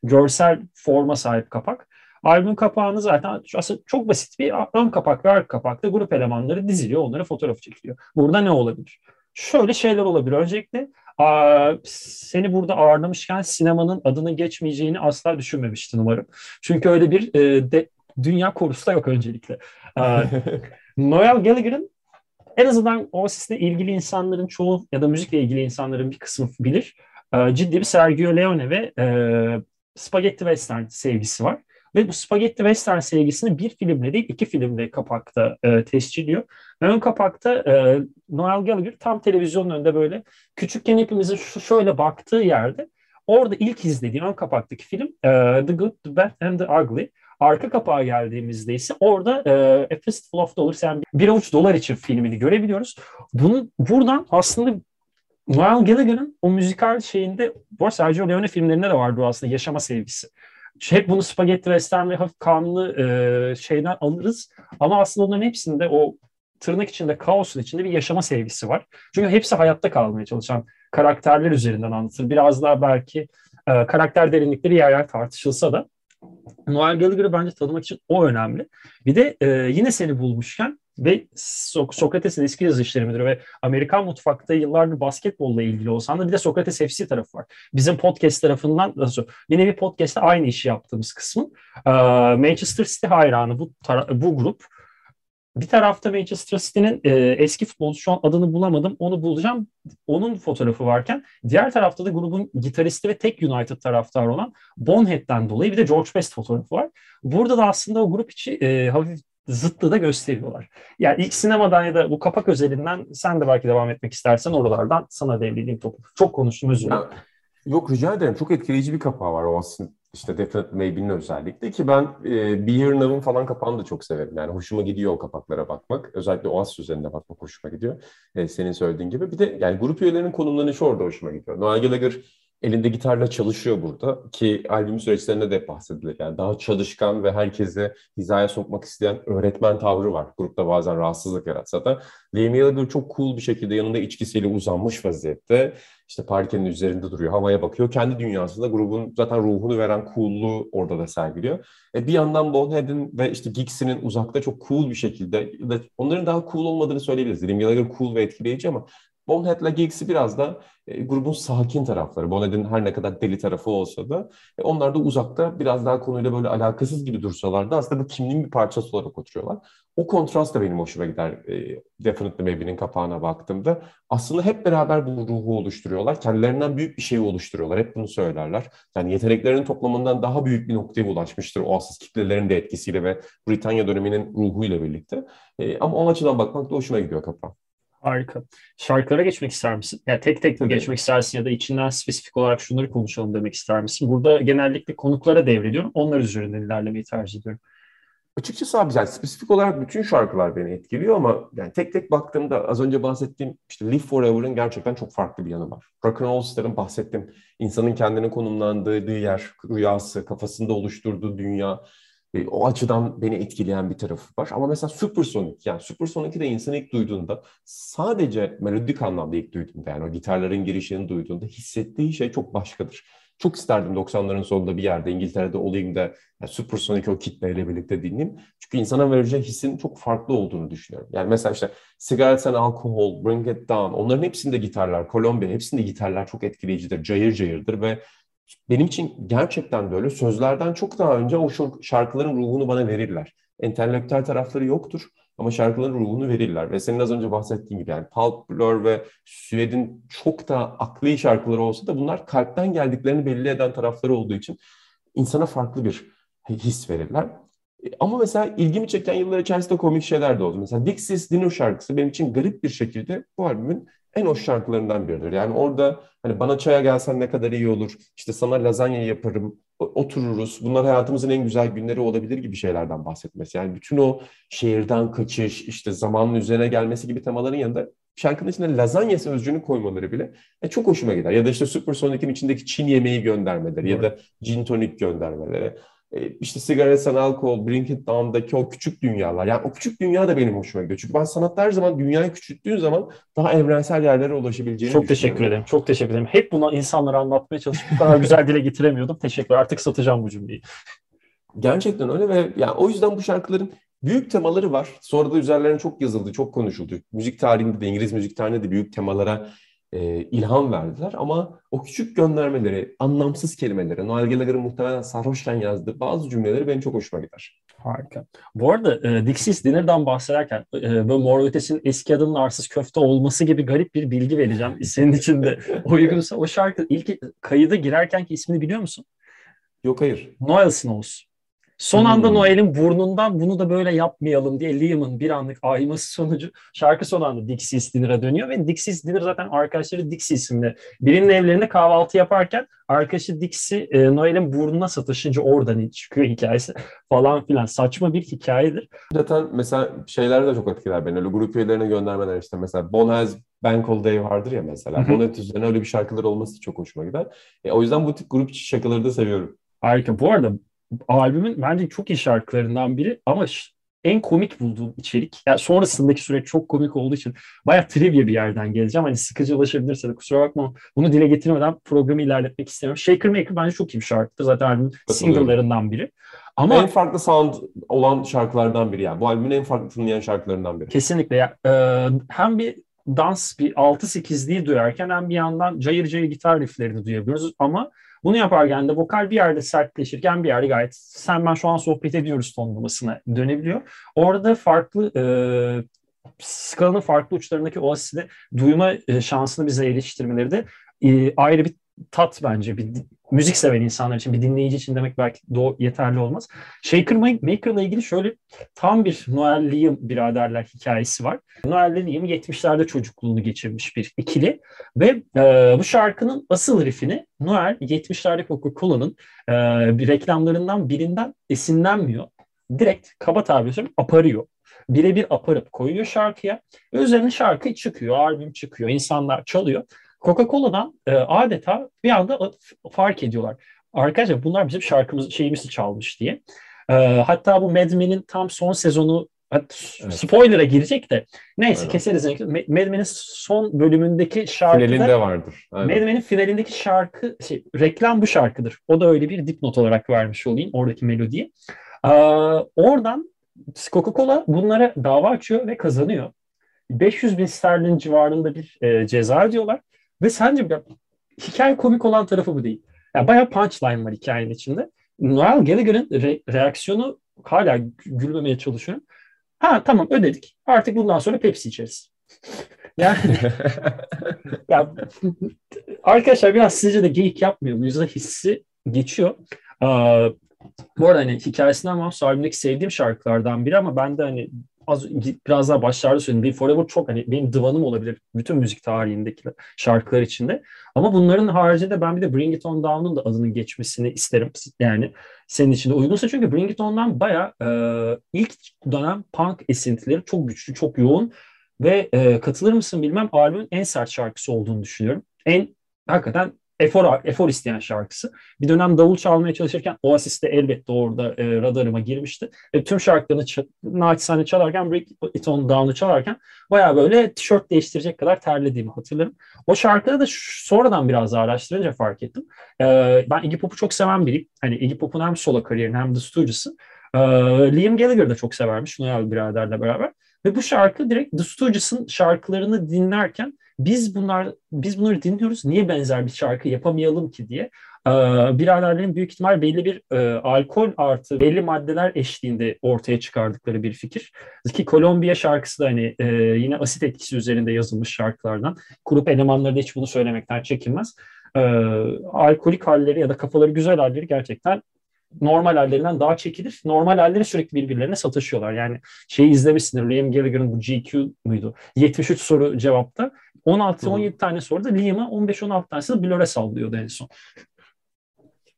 Speaker 1: görsel forma sahip kapak. Albüm kapağını zaten aslında çok basit bir ön kapak ve arka kapakta grup elemanları diziliyor, onlara fotoğraf çekiliyor. Burada ne olabilir? Şöyle şeyler olabilir. Öncelikle seni burada ağırlamışken sinemanın adının geçmeyeceğini asla düşünmemiştin umarım. Çünkü öyle bir e, de, dünya korusu da yok öncelikle. Noel Gallagher'ın en azından Oasis'le ilgili insanların çoğu ya da müzikle ilgili insanların bir kısmı bilir. ciddi bir Sergio Leone ve e, Spaghetti Western sevgisi var. Ve bu Spaghetti Western sevgisini bir filmle değil iki filmle kapakta e, tescilliyor. Ön kapakta e, Noel Gallagher tam televizyonun önünde böyle küçükken hepimizin şu şöyle baktığı yerde orada ilk izlediği ön kapaktaki film e, The Good, The Bad and The Ugly. Arka kapağa geldiğimizde ise orada e, A Fistful of Dollars yani bir avuç dolar için filmini görebiliyoruz. Bunun buradan aslında Noel Gallagher'ın o müzikal şeyinde, bu Sergio Leone filmlerinde de vardı aslında yaşama sevgisi hep bunu spagetti western ve hafif kanlı e, şeyden alırız. Ama aslında onların hepsinde o tırnak içinde kaosun içinde bir yaşama sevgisi var. Çünkü hepsi hayatta kalmaya çalışan karakterler üzerinden anlatır. Biraz daha belki e, karakter derinlikleri yer yer tartışılsa da Noel Gallagher'ı bence tanımak için o önemli. Bir de e, yine seni bulmuşken ve Sok Sokrates'in eski yazışları müdürü ve Amerikan mutfakta yıllardır basketbolla ilgili olsan da bir de Sokrates FC tarafı var. Bizim podcast tarafından nasıl bir podcast'te aynı işi yaptığımız kısmı. Ee, Manchester City hayranı bu bu grup. Bir tarafta Manchester City'nin e, eski futbolcu şu an adını bulamadım. Onu bulacağım. Onun fotoğrafı varken diğer tarafta da grubun gitaristi ve tek United taraftarı olan Bonhead'den dolayı bir de George Best fotoğrafı var. Burada da aslında o grup içi e, hafif zıttı da gösteriyorlar. Yani ilk sinemadan ya da bu kapak özelinden sen de belki devam etmek istersen oralardan sana devredeyim topu. Çok konuştum özür dilerim.
Speaker 2: Yok rica ederim. Çok etkileyici bir kapağı var o aslında. İşte Definitely Maybe'nin özellikle ki ben e, Be Here Now'ın falan kapağını da çok severim. Yani hoşuma gidiyor o kapaklara bakmak. Özellikle Oasis üzerinde bakmak hoşuma gidiyor. E, senin söylediğin gibi. Bir de yani grup üyelerinin konumlanışı orada hoşuma gidiyor. Noel Gallagher elinde gitarla çalışıyor burada ki albüm süreçlerinde de bahsedilir. Yani daha çalışkan ve herkese hizaya sokmak isteyen öğretmen tavrı var. Grupta bazen rahatsızlık yaratsa da. Liam Gallagher çok cool bir şekilde yanında içkisiyle uzanmış vaziyette. işte parkenin üzerinde duruyor, havaya bakıyor. Kendi dünyasında grubun zaten ruhunu veren coolluğu orada da sergiliyor. E bir yandan Bonhead'in ve işte Giggs'inin uzakta çok cool bir şekilde, onların daha cool olmadığını söyleyebiliriz. Liam Gallagher cool ve etkileyici ama Bonhead'la Giggs'i biraz da e, grubun sakin tarafları. Bonhead'in her ne kadar deli tarafı olsa da e, onlar da uzakta biraz daha konuyla böyle alakasız gibi dursalar da aslında bu kimliğin bir parçası olarak oturuyorlar. O kontrast da benim hoşuma gider e, Definitely Maybe'nin kapağına baktığımda. Aslında hep beraber bu ruhu oluşturuyorlar. Kendilerinden büyük bir şeyi oluşturuyorlar. Hep bunu söylerler. Yani yeteneklerinin toplamından daha büyük bir noktaya ulaşmıştır o asıl kitlelerin de etkisiyle ve Britanya döneminin ruhuyla birlikte. E, ama o açıdan bakmak da hoşuma gidiyor kapağı.
Speaker 1: Harika. Şarkılara geçmek ister misin? Yani tek tek mi geçmek istersin ya da içinden spesifik olarak şunları konuşalım demek ister misin? Burada genellikle konuklara devrediyorum. Onlar üzerinden ilerlemeyi tercih ediyorum.
Speaker 2: Açıkçası abi yani spesifik olarak bütün şarkılar beni etkiliyor ama yani tek tek baktığımda az önce bahsettiğim işte Live Forever'ın gerçekten çok farklı bir yanı var. Rock and Roll Star'ın bahsettiğim insanın kendini konumlandığı yer, rüyası, kafasında oluşturduğu dünya O açıdan beni etkileyen bir tarafı var. Ama mesela Supersonic, yani Supersonic'i de insan ilk duyduğunda sadece melodik anlamda ilk duyduğunda yani o gitarların girişini duyduğunda hissettiği şey çok başkadır. Çok isterdim 90'ların sonunda bir yerde İngiltere'de olayım da yani Supersonic o kitleyle birlikte dinleyeyim. Çünkü insana vereceği hissin çok farklı olduğunu düşünüyorum. Yani mesela işte Cigarettes and Alcohol, Bring It Down onların hepsinde gitarlar, Columbia hepsinde gitarlar çok etkileyicidir, cayır cayırdır ve benim için gerçekten de öyle. Sözlerden çok daha önce o şarkıların ruhunu bana verirler. Entelektüel tarafları yoktur ama şarkıların ruhunu verirler. Ve senin az önce bahsettiğin gibi yani Pulp Blur ve Sued'in çok da akli şarkıları olsa da bunlar kalpten geldiklerini belli eden tarafları olduğu için insana farklı bir his verirler. E, ama mesela ilgimi çeken yıllar içerisinde komik şeyler de oldu. Mesela Dixie's Dinner şarkısı benim için garip bir şekilde bu albümün en hoş şarkılarından biridir. Yani orada hani bana çaya gelsen ne kadar iyi olur, işte sana lazanya yaparım, otururuz, bunlar hayatımızın en güzel günleri olabilir gibi şeylerden bahsetmesi. Yani bütün o şehirden kaçış, işte zamanın üzerine gelmesi gibi temaların yanında şarkının içine lazanya sözcüğünü koymaları bile e, çok hoşuma gider. Ya da işte Supersonic'in içindeki Çin yemeği göndermeleri evet. ya da gin tonic göndermeleri. E, işte sigara, sen alkol, Bring It Down'daki o küçük dünyalar. Yani o küçük dünya da benim hoşuma gidiyor. Çünkü ben sanatta her zaman dünyayı küçülttüğün zaman daha evrensel yerlere ulaşabileceğini
Speaker 1: Çok teşekkür ederim. Çok teşekkür ederim. Hep bunu insanlara anlatmaya çalışıp bu kadar güzel dile getiremiyordum. Teşekkür Artık satacağım bu cümleyi.
Speaker 2: Gerçekten öyle ve yani o yüzden bu şarkıların büyük temaları var. Sonra da üzerlerine çok yazıldı, çok konuşuldu. Müzik tarihinde de, İngiliz müzik tarihinde de büyük temalara e, ilham verdiler. Ama o küçük göndermeleri, anlamsız kelimeleri, Noel Gallagher'ın muhtemelen sarhoşken yazdığı bazı cümleleri benim çok hoşuma gider.
Speaker 1: Harika. Bu arada e, Dixie's Dinner'dan bahsederken e, böyle Mor Ötesi'nin eski adının arsız köfte olması gibi garip bir bilgi vereceğim. Senin için de uygunsa o şarkı ilk kayıda girerkenki ismini biliyor musun?
Speaker 2: Yok hayır.
Speaker 1: Noel Snows. Son anda hmm. Noel'in burnundan bunu da böyle yapmayalım diye Liam'ın bir anlık ayması sonucu şarkı son anda Dixie's Dinner'a dönüyor ve Dixie's Dinner zaten arkadaşları Dixie isimli. Birinin evlerinde kahvaltı yaparken arkadaşı Dixie e, Noel'in burnuna satışınca oradan çıkıyor hikayesi falan filan. Saçma bir hikayedir.
Speaker 2: Zaten mesela şeyler de çok etkiler beni. Öyle grup üyelerine göndermeler işte mesela Bon Has Bank Holiday vardır ya mesela. Bonnet üzerine öyle bir şarkılar olması çok hoşuma gider. E, o yüzden bu tip grup şarkıları da seviyorum.
Speaker 1: Harika. Bu arada albümün bence çok iyi şarkılarından biri ama en komik bulduğum içerik. Yani sonrasındaki süreç çok komik olduğu için bayağı trivia bir yerden geleceğim. Hani sıkıcılaşabilirse de kusura bakma bunu dile getirmeden programı ilerletmek istemiyorum. Shaker Maker bence çok iyi bir şarkıdır. Zaten albümün single'larından biri. Ama
Speaker 2: en farklı sound olan şarkılardan biri yani. Bu albümün en farklı tınlayan şarkılarından biri.
Speaker 1: Kesinlikle. Ya, e, hem bir dans bir 6-8'liği duyarken hem bir yandan cayır cayır gitar rifflerini duyabiliyoruz ama bunu yaparken de vokal bir yerde sertleşirken bir yerde gayet sen ben şu an sohbet ediyoruz tonlamasına dönebiliyor. Orada farklı e, skalanın farklı uçlarındaki o asidi duyma e, şansını bize eriştirmeleri de e, ayrı bir tat bence bir müzik seven insanlar için bir dinleyici için demek belki doğ yeterli olmaz. Shaker Maker'la ilgili şöyle tam bir Noel Liam biraderler hikayesi var. Noel Liam 70'lerde çocukluğunu geçirmiş bir ikili ve e, bu şarkının asıl riffini Noel 70'lerde Coca-Cola'nın e, bir reklamlarından birinden esinlenmiyor. Direkt kaba tabir aparıyor birebir aparıp koyuyor şarkıya. Üzerine şarkı çıkıyor, albüm çıkıyor, insanlar çalıyor. Coca-Cola'dan e, adeta bir anda fark ediyorlar. Arkadaşlar bunlar bizim şarkımız şeyimizi çalmış diye. E, hatta bu Mad Men'in tam son sezonu evet. spoiler'a girecek de neyse Aynen. keseriz. Mad Men'in son bölümündeki şarkı
Speaker 2: finalinde vardır.
Speaker 1: Aynen. Mad Men'in finalindeki şarkı şey, reklam bu şarkıdır. O da öyle bir dipnot olarak vermiş olayım oradaki melodiyi. Ee, oradan Coca-Cola bunlara dava açıyor ve kazanıyor. 500 bin sterlin civarında bir e, ceza diyorlar. Ve sence ya, hikaye komik olan tarafı bu değil. Yani bayağı punchline var hikayenin içinde. Noel Gallagher'ın re- reaksiyonu hala gülmemeye çalışıyorum. Ha tamam ödedik. Artık bundan sonra Pepsi içeriz. yani ya, arkadaşlar biraz sizce de geyik yapmıyor. Yüzde hissi geçiyor. Aa, bu arada hani hikayesinden bağımsız albümdeki sevdiğim şarkılardan biri ama ben de hani az biraz daha başlarda söyledim. Be Forever çok hani benim divanım olabilir bütün müzik tarihindeki şarkılar içinde. Ama bunların haricinde ben bir de Bring It On Down'un da adının geçmesini isterim. Yani senin için de uygunsa çünkü Bring It On'dan baya e, ilk dönem punk esintileri çok güçlü, çok yoğun ve e, katılır mısın bilmem albümün en sert şarkısı olduğunu düşünüyorum. En hakikaten efor, efor isteyen şarkısı. Bir dönem davul çalmaya çalışırken Oasis de elbette orada e, radarıma girmişti. E, tüm şarkılarını naçizane çalarken Break It On Down'u çalarken baya böyle tişört değiştirecek kadar terlediğimi hatırlarım. O şarkıda da sonradan biraz araştırınca fark ettim. E, ben Iggy Pop'u çok seven biriyim. Hani Iggy Pop'un hem solo kariyerini hem de Stooges'ı. E, Liam Gallagher da çok severmiş Noel biraderle beraber. Ve bu şarkı direkt The Stooges'ın şarkılarını dinlerken biz bunlar biz bunları dinliyoruz. Niye benzer bir şarkı yapamayalım ki diye. Ee, biraderlerin büyük ihtimal belli bir e, alkol artı belli maddeler eşliğinde ortaya çıkardıkları bir fikir. Ki Kolombiya şarkısı da hani e, yine asit etkisi üzerinde yazılmış şarkılardan. Grup elemanları da hiç bunu söylemekten çekinmez. E, alkolik halleri ya da kafaları güzel halleri gerçekten normal hallerinden daha çekilir. Normal halleri sürekli birbirlerine sataşıyorlar. Yani şeyi izlemişsindir. Liam Gallagher'ın bu GQ muydu? 73 soru cevapta 16-17 tane soruda Liam'a 15-16 tanesi de Blur'e sallıyordu en son.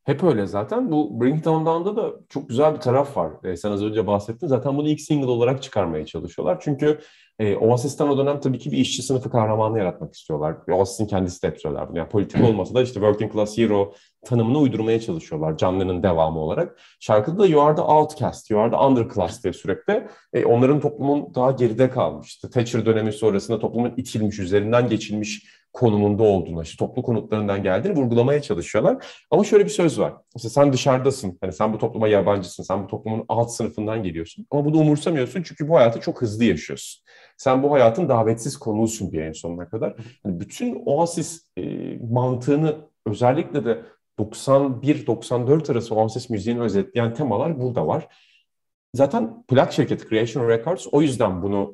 Speaker 2: Hep öyle zaten. Bu Bring Down Down'da da çok güzel bir taraf var. Ee, sen az önce bahsettin. Zaten bunu ilk single olarak çıkarmaya çalışıyorlar. Çünkü e, Oasis'ten o dönem tabii ki bir işçi sınıfı kahramanı yaratmak istiyorlar. Oasis'in kendisi de hep söyler bunu. Yani politik olmasa da işte working class hero tanımını uydurmaya çalışıyorlar canlının devamı olarak. Şarkıda da You are the outcast, you are the underclass diye sürekli e, onların toplumun daha geride kalmıştı. Thatcher dönemi sonrasında toplumun itilmiş, üzerinden geçilmiş konumunda olduğunu, işte toplu konutlarından geldiğini vurgulamaya çalışıyorlar. Ama şöyle bir söz var. Mesela sen dışarıdasın. Hani sen bu topluma yabancısın. Sen bu toplumun alt sınıfından geliyorsun. Ama bunu umursamıyorsun çünkü bu hayatı çok hızlı yaşıyorsun. Sen bu hayatın davetsiz konuğusun diye en sonuna kadar. Yani bütün Oasis e, mantığını özellikle de 91-94 arası Oasis müziğini özetleyen temalar burada var. Zaten plak şirketi Creation Records o yüzden bunu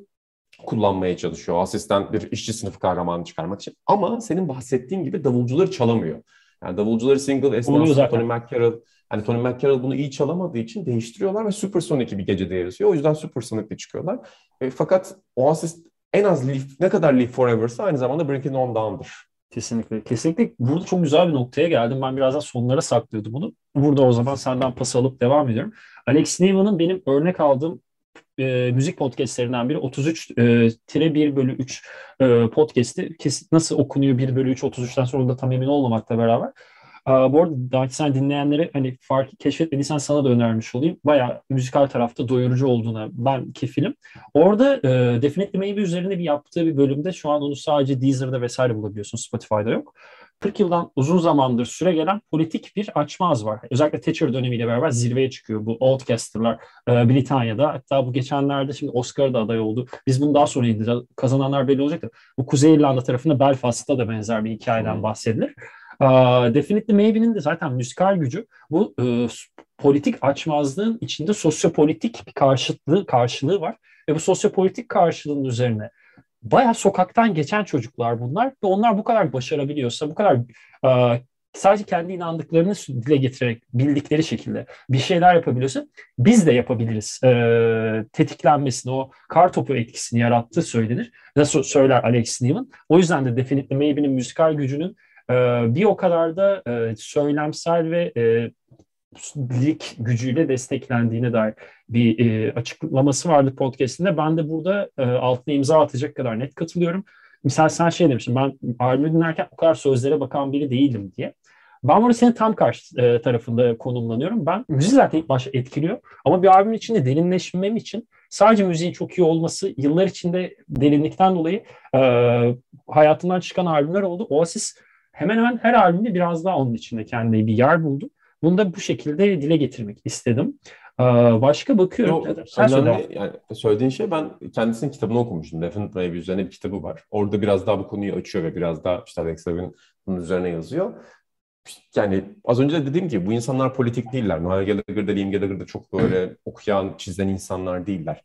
Speaker 2: kullanmaya çalışıyor. Asisten bir işçi sınıfı kahramanı çıkarmak için. Ama senin bahsettiğin gibi davulcuları çalamıyor. Yani davulcuları single esnasında Tony McCarroll Hani Tony McCarroll bunu iyi çalamadığı için değiştiriyorlar ve Supersonic bir gecede yarışıyor. O yüzden Supersonic'le çıkıyorlar. E, fakat Oasis en az Live, ne kadar Live Forever'sa aynı zamanda It On Down'dır.
Speaker 1: Kesinlikle. Kesinlikle burada çok güzel bir noktaya geldim. Ben biraz daha sonlara saklıyordum bunu. Burada o zaman senden pas alıp devam ediyorum. Alex Newman'ın benim örnek aldığım e, müzik podcastlerinden biri 33 e, tire 1 bölü 3 e, podcast'i kesin, nasıl okunuyor 1 bölü 3 33'ten sonra da tam emin olmamakla beraber bu arada sen dinleyenlere hani fark keşfetmediysen sana da önermiş olayım. Baya müzikal tarafta doyurucu olduğuna ben kefilim. Orada e, Definitely Maybe üzerine bir yaptığı bir bölümde şu an onu sadece Deezer'da vesaire bulabiliyorsun. Spotify'da yok. 40 yıldan uzun zamandır süre gelen politik bir açmaz var. Özellikle Thatcher dönemiyle beraber zirveye çıkıyor bu Outcaster'lar e, Britanya'da. Hatta bu geçenlerde şimdi Oscar'da aday oldu. Biz bunu daha sonra indireceğiz. Kazananlar belli olacak da. Bu Kuzey İrlanda tarafında Belfast'ta da benzer bir hikayeden bahsedilir. Uh, Definitely Maybe'nin de zaten müzikal gücü bu e, politik açmazlığın içinde sosyopolitik bir karşılığı, karşılığı var. Ve bu sosyopolitik karşılığın üzerine bayağı sokaktan geçen çocuklar bunlar ve onlar bu kadar başarabiliyorsa, bu kadar uh, sadece kendi inandıklarını dile getirerek bildikleri şekilde bir şeyler yapabiliyorsa biz de yapabiliriz. E, tetiklenmesini, o kar topu etkisini yarattığı söylenir. Nasıl söyler Alex Newman. O yüzden de Definitely Maybe'nin müzikal gücünün e, bir o kadar da e, söylemsel ve e, lik gücüyle desteklendiğine dair bir e, açıklaması vardı podcastinde. Ben de burada e, altına imza atacak kadar net katılıyorum. Misal sen şey demiştin, ben albümü dinlerken o kadar sözlere bakan biri değilim diye. Ben burada senin tam karşı e, tarafında konumlanıyorum. Ben müzik zaten ilk başta etkiliyor ama bir albümün içinde derinleşmem için sadece müziğin çok iyi olması yıllar içinde derinlikten dolayı e, hayatından çıkan albümler oldu. Oasis hemen hemen her albümde biraz daha onun içinde kendine bir yer buldu. Bunu da bu şekilde dile getirmek istedim. Başka bakıyorum.
Speaker 2: Yo, Sen önemli, yani söylediğin şey ben kendisinin kitabını okumuştum. Definite Maybe üzerine bir kitabı var. Orada biraz daha bu konuyu açıyor ve biraz daha işte Alex Levin bunun üzerine yazıyor. Yani az önce de dediğim gibi bu insanlar politik değiller. Noel Gallagher da Liam Gallagher çok böyle okuyan, çizen insanlar değiller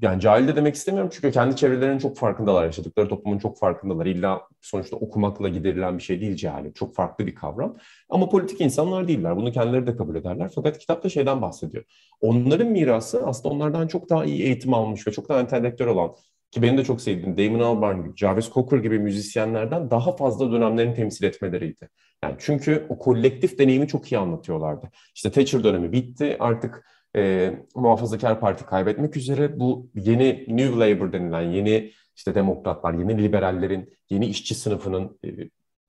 Speaker 2: yani cahil de demek istemiyorum çünkü kendi çevrelerinin çok farkındalar, yaşadıkları toplumun çok farkındalar. İlla sonuçta okumakla giderilen bir şey değil cehalet. Çok farklı bir kavram. Ama politik insanlar değiller. Bunu kendileri de kabul ederler. Fakat kitapta şeyden bahsediyor. Onların mirası aslında onlardan çok daha iyi eğitim almış ve çok daha entelektüel olan ki benim de çok sevdiğim Damon Albarn gibi, Jarvis Cocker gibi müzisyenlerden daha fazla dönemlerini temsil etmeleriydi. Yani çünkü o kolektif deneyimi çok iyi anlatıyorlardı. İşte Thatcher dönemi bitti. Artık e, muhafazakar parti kaybetmek üzere bu yeni New Labour denilen yeni işte demokratlar, yeni liberallerin, yeni işçi sınıfının e,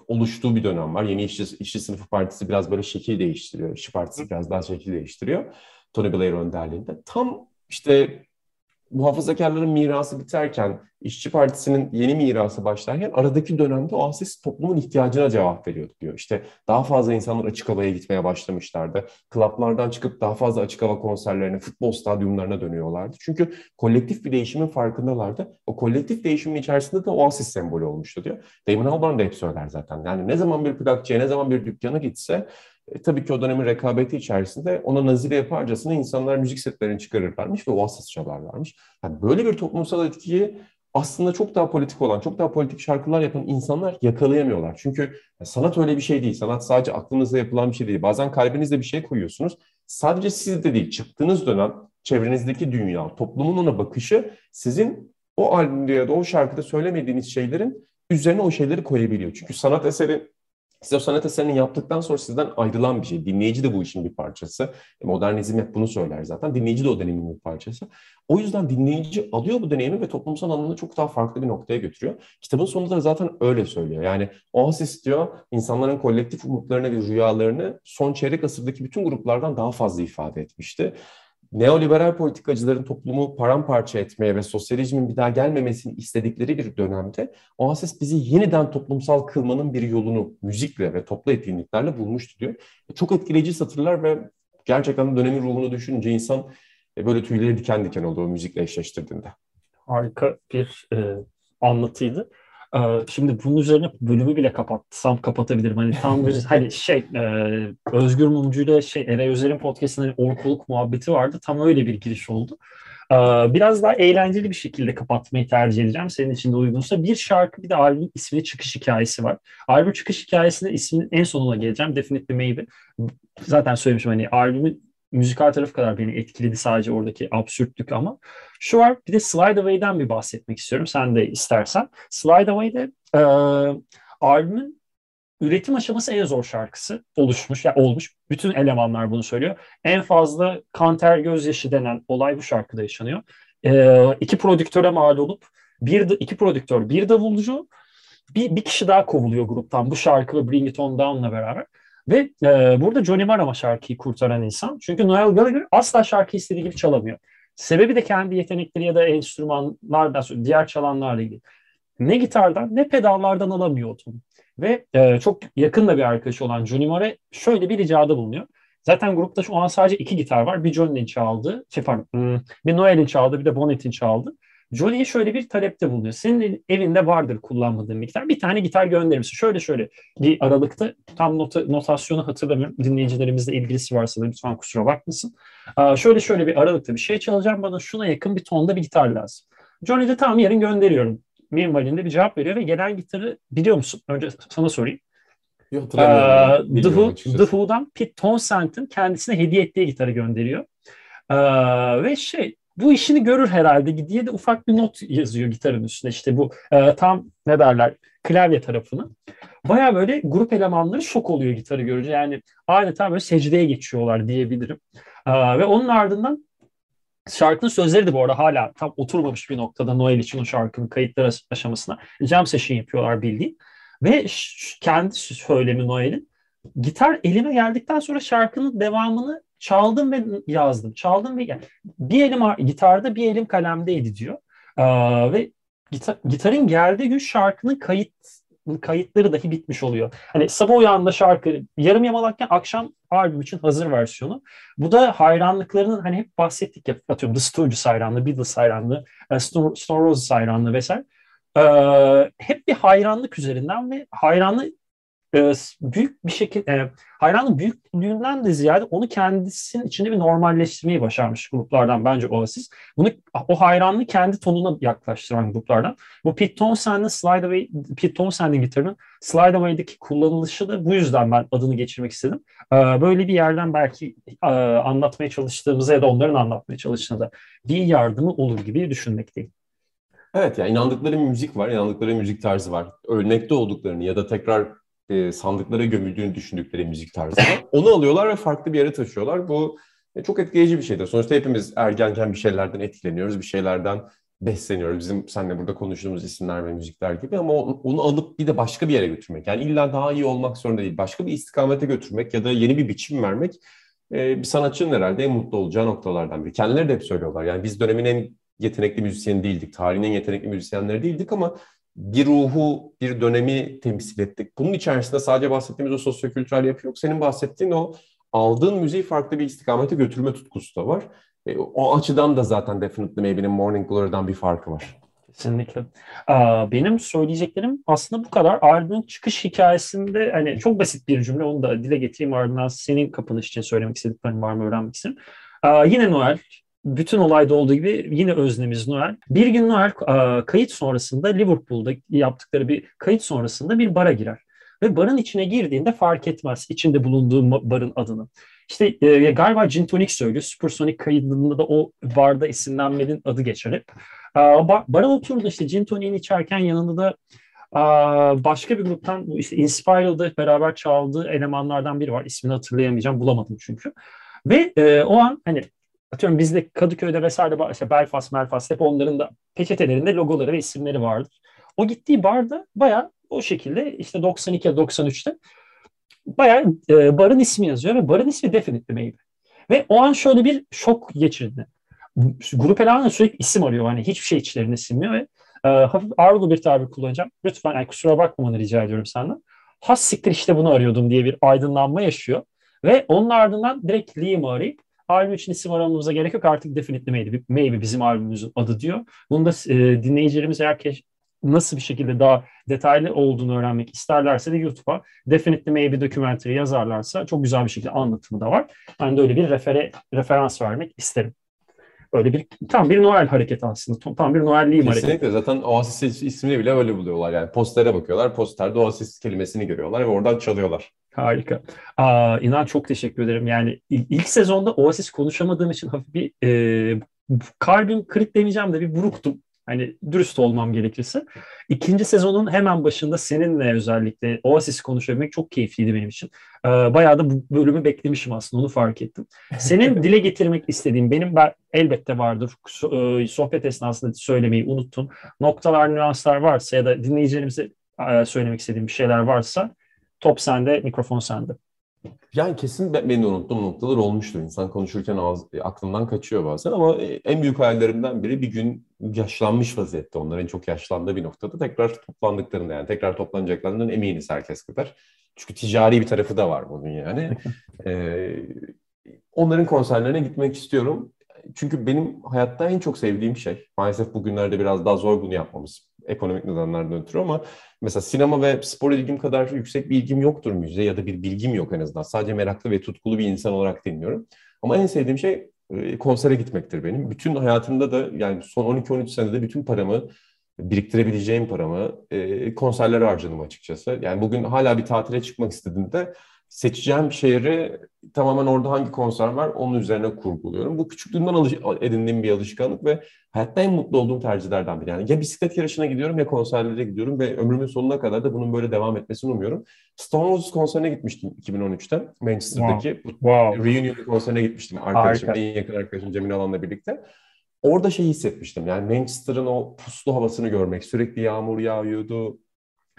Speaker 2: oluştuğu bir dönem var. Yeni İşçi, İşçi Sınıfı Partisi biraz böyle şekil değiştiriyor. İşçi Partisi biraz daha şekil değiştiriyor. Tony Blair önderliğinde. Tam işte muhafazakarların mirası biterken, İşçi Partisi'nin yeni mirası başlarken aradaki dönemde Oasis toplumun ihtiyacına cevap veriyordu diyor. İşte daha fazla insanlar açık havaya gitmeye başlamışlardı. Klaplardan çıkıp daha fazla açık hava konserlerine, futbol stadyumlarına dönüyorlardı. Çünkü kolektif bir değişimin farkındalardı. O kolektif değişimin içerisinde de Oasis sembolü olmuştu diyor. Damon Albarn da hep söyler zaten. Yani ne zaman bir plakçıya, ne zaman bir dükkana gitse e, tabii ki o dönemin rekabeti içerisinde ona nazire yaparcasına insanlar müzik setlerini çıkarırlarmış ve Oasis çalarlarmış. Yani böyle bir toplumsal etkiyi aslında çok daha politik olan, çok daha politik şarkılar yapan insanlar yakalayamıyorlar. Çünkü sanat öyle bir şey değil. Sanat sadece aklınızda yapılan bir şey değil. Bazen kalbinizde bir şey koyuyorsunuz. Sadece sizde değil, çıktığınız dönem çevrenizdeki dünya, toplumun ona bakışı sizin o albümde ya da o şarkıda söylemediğiniz şeylerin üzerine o şeyleri koyabiliyor. Çünkü sanat eseri siz o sanat eserini yaptıktan sonra sizden ayrılan bir şey. Dinleyici de bu işin bir parçası. E, modernizm hep bunu söyler zaten. Dinleyici de o deneyimin bir parçası. O yüzden dinleyici alıyor bu deneyimi ve toplumsal anlamda çok daha farklı bir noktaya götürüyor. Kitabın sonunda da zaten öyle söylüyor. Yani Oasis diyor insanların kolektif umutlarını ve rüyalarını son çeyrek asırdaki bütün gruplardan daha fazla ifade etmişti neoliberal politikacıların toplumu paramparça etmeye ve sosyalizmin bir daha gelmemesini istedikleri bir dönemde Oasis bizi yeniden toplumsal kılmanın bir yolunu müzikle ve toplu etkinliklerle bulmuştu diyor. Çok etkileyici satırlar ve gerçekten dönemin ruhunu düşününce insan e, böyle tüyleri diken diken oldu o müzikle eşleştirdiğinde.
Speaker 1: Harika bir e, anlatıydı. Ee, şimdi bunun üzerine bölümü bile kapatsam kapatabilirim. Hani tam bir hani şey e, Özgür Mumcu ile şey Eray Özer'in podcastında hani orkuluk muhabbeti vardı. Tam öyle bir giriş oldu. Ee, biraz daha eğlenceli bir şekilde kapatmayı tercih edeceğim. Senin için de uygunsa. Bir şarkı bir de albüm ismini çıkış hikayesi var. Albüm çıkış hikayesinde ismin en sonuna geleceğim. Definitely Maybe. Zaten söylemişim hani albümün müzikal tarafı kadar beni etkiledi sadece oradaki absürtlük ama. Şu var bir de Slide Away'den bir bahsetmek istiyorum sen de istersen. Slide Away'de e, albümün üretim aşaması en zor şarkısı oluşmuş, yani olmuş. Bütün elemanlar bunu söylüyor. En fazla kanter gözyaşı denen olay bu şarkıda yaşanıyor. E, iki prodüktöre mal olup bir iki prodüktör, bir davulcu, bir, bir kişi daha kovuluyor gruptan bu şarkı Bring It On Down'la beraber. Ve e, burada Johnny Marr ama şarkıyı kurtaran insan. Çünkü Noel Gallagher asla şarkı istediği gibi çalamıyor. Sebebi de kendi yetenekleri ya da enstrümanlardan, diğer çalanlarla ilgili. Ne gitardan ne pedallardan alamıyor o tonu. Ve e, çok yakın da bir arkadaşı olan Johnny Marr'e şöyle bir ricada bulunuyor. Zaten grupta şu an sadece iki gitar var. Bir Johnny'nin çaldığı, şey pardon, hmm, bir Noel'in çaldığı, bir de Bonnet'in çaldığı. Johnny'ye şöyle bir talepte bulunuyor. Senin evinde vardır kullanmadığın bir gitar. Bir tane gitar gönderir misin? Şöyle şöyle bir aralıkta tam nota, notasyonu hatırlamıyorum. Dinleyicilerimizle ilgilisi varsa da lütfen kusura bakmasın. Aa, şöyle şöyle bir aralıkta bir şey çalacağım. Bana şuna yakın bir tonda bir gitar lazım. Johnny de tamam yarın gönderiyorum. Minvalinde bir cevap veriyor ve gelen gitarı biliyor musun? Önce sana sorayım.
Speaker 2: Yok, The,
Speaker 1: Who, The Who'dan Pete Townsend'in kendisine hediye ettiği gitarı gönderiyor. Ee, ve şey bu işini görür herhalde diye de ufak bir not yazıyor gitarın üstüne işte bu e, tam ne derler klavye tarafını. Baya böyle grup elemanları şok oluyor gitarı görünce yani adeta böyle secdeye geçiyorlar diyebilirim. E, ve onun ardından şarkının sözleri de bu arada hala tam oturmamış bir noktada Noel için o şarkının kayıtları aşamasına jam session yapıyorlar bildiğin. Ve kendi söylemi Noel'in gitar elime geldikten sonra şarkının devamını çaldım ve yazdım. Çaldım ve yani bir elim gitarda bir elim kalemdeydi diyor. Ee, ve gitar, gitarın geldiği gün şarkının kayıt kayıtları dahi bitmiş oluyor. Hani sabah uyandığında şarkı yarım yamalakken akşam albüm için hazır versiyonu. Bu da hayranlıklarının hani hep bahsettik ya atıyorum The Stooges hayranlığı, Beatles hayranlığı, e, Stone, Stone Roses hayranlığı vesaire. Ee, hep bir hayranlık üzerinden ve hayranlık e, büyük bir şekilde e, hayranın büyüklüğünden de ziyade onu kendisinin içinde bir normalleştirmeyi başarmış gruplardan bence Oasis. Bunu o hayranlığı kendi tonuna yaklaştıran gruplardan. Bu Pete Townsend'in Slide Away, Pete Townsend'in gitarının Slide Away'deki kullanılışı da bu yüzden ben adını geçirmek istedim. E, böyle bir yerden belki e, anlatmaya çalıştığımızda ya da onların anlatmaya çalıştığında bir yardımı olur gibi düşünmekteyim.
Speaker 2: Evet yani inandıkları müzik var, inandıkları müzik tarzı var. Örnekte olduklarını ya da tekrar e, sandıklara gömüldüğünü düşündükleri müzik tarzı Onu alıyorlar ve farklı bir yere taşıyorlar. Bu e, çok etkileyici bir şeydir. Sonuçta hepimiz ergenken bir şeylerden etkileniyoruz, bir şeylerden besleniyoruz. Bizim seninle burada konuştuğumuz isimler ve müzikler gibi ama onu alıp bir de başka bir yere götürmek. Yani illa daha iyi olmak zorunda değil. Başka bir istikamete götürmek ya da yeni bir biçim vermek e, bir sanatçının herhalde en mutlu olacağı noktalardan biri. Kendileri de hep söylüyorlar. Yani biz dönemin en yetenekli müzisyeni değildik. Tarihin en yetenekli müzisyenleri değildik ama bir ruhu, bir dönemi temsil ettik. Bunun içerisinde sadece bahsettiğimiz o sosyokültürel yapı yok. Senin bahsettiğin o aldığın müziği farklı bir istikamete götürme tutkusu da var. E, o açıdan da zaten Definitely Maybe'nin Morning Glory'dan bir farkı var.
Speaker 1: Kesinlikle. Benim söyleyeceklerim aslında bu kadar. Albümün çıkış hikayesinde hani çok basit bir cümle onu da dile getireyim ardından senin kapanış için söylemek istediklerin var mı öğrenmek isterim. Yine Noel bütün olayda olduğu gibi yine öznemiz Noel. Bir gün Noel kayıt sonrasında Liverpool'da yaptıkları bir kayıt sonrasında bir bara girer. Ve barın içine girdiğinde fark etmez içinde bulunduğu barın adını. İşte e, galiba Gin Tonic söylüyor. Supersonic kaydında da o barda isimlenmenin adı geçer hep. E, bar, bara oturdu işte Gin Tonic'ini içerken yanında da e, başka bir gruptan işte Inspiral'da beraber çaldığı elemanlardan biri var. İsmini hatırlayamayacağım. Bulamadım çünkü. Ve e, o an hani atıyorum bizde Kadıköy'de vesaire işte Belfast, Melfast hep onların da peçetelerinde logoları ve isimleri vardır. O gittiği barda bayağı o şekilde işte 92 93'te bayağı e, barın ismi yazıyor ve barın ismi Definitely Maybe. Ve o an şöyle bir şok geçirdi. Grup elemanı sürekli isim arıyor. Hani hiçbir şey içlerine sinmiyor ve e, hafif ağırlı bir tabir kullanacağım. Lütfen yani kusura bakmamanı rica ediyorum senden. Has siktir işte bunu arıyordum diye bir aydınlanma yaşıyor. Ve onun ardından direkt Liam'ı arayıp albüm için isim aramamıza gerek yok artık Definitely Maybe, Maybe bizim albümümüzün adı diyor. Bunu da e, dinleyicilerimiz eğer nasıl bir şekilde daha detaylı olduğunu öğrenmek isterlerse de YouTube'a Definitely Maybe Documentary yazarlarsa çok güzel bir şekilde anlatımı da var. Ben de öyle bir refere, referans vermek isterim. Öyle bir tam bir Noel hareketi aslında. Tam bir Noel'liyim
Speaker 2: hareketi. Kesinlikle zaten Oasis ismini bile öyle buluyorlar. Yani postere bakıyorlar. Posterde Oasis kelimesini görüyorlar ve oradan çalıyorlar.
Speaker 1: Harika. Aa, inan çok teşekkür ederim. Yani ilk sezonda Oasis konuşamadığım için hafif bir e, kalbim kırık demeyeceğim de bir buruktum. Hani dürüst olmam gerekirse. İkinci sezonun hemen başında seninle özellikle Oasis konuşabilmek çok keyifliydi benim için. Ee, bayağı da bu bölümü beklemişim aslında onu fark ettim. Senin dile getirmek istediğin benim ben, elbette vardır. E, sohbet esnasında söylemeyi unuttum. Noktalar, nüanslar varsa ya da dinleyicilerimize e, söylemek istediğim bir şeyler varsa top sende, mikrofon sende.
Speaker 2: Yani kesin ben de unuttuğum noktalar olmuştur. İnsan konuşurken ağız, e, aklından kaçıyor bazen ama e, en büyük hayallerimden biri bir gün yaşlanmış vaziyette. Onların çok yaşlandığı bir noktada tekrar toplandıklarında yani tekrar toplanacaklarından eminiz herkes kadar. Çünkü ticari bir tarafı da var bunun yani. ee, onların konserlerine gitmek istiyorum. Çünkü benim hayatta en çok sevdiğim şey, maalesef bugünlerde biraz daha zor bunu yapmamız ekonomik nedenlerden ötürü ama mesela sinema ve spor ilgim kadar yüksek bir ilgim yoktur müziğe ya da bir bilgim yok en azından. Sadece meraklı ve tutkulu bir insan olarak dinliyorum. Ama en sevdiğim şey e, konsere gitmektir benim. Bütün hayatımda da yani son 12-13 senede bütün paramı biriktirebileceğim paramı e, konserlere harcadım açıkçası. Yani bugün hala bir tatile çıkmak istediğimde seçeceğim şehri tamamen orada hangi konser var onun üzerine kurguluyorum. Bu küçüklüğümden alış- edindiğim bir alışkanlık ve hayatta en mutlu olduğum tercihlerden biri. Yani ya bisiklet yarışına gidiyorum ya konserlere gidiyorum ve ömrümün sonuna kadar da bunun böyle devam etmesini umuyorum. Stone Roses konserine gitmiştim 2013'te Manchester'daki wow. wow. Reunion konserine gitmiştim arkadaşım, Harika. en yakın arkadaşım Cemil Alan'la birlikte. Orada şey hissetmiştim yani Manchester'ın o puslu havasını görmek, sürekli yağmur yağıyordu,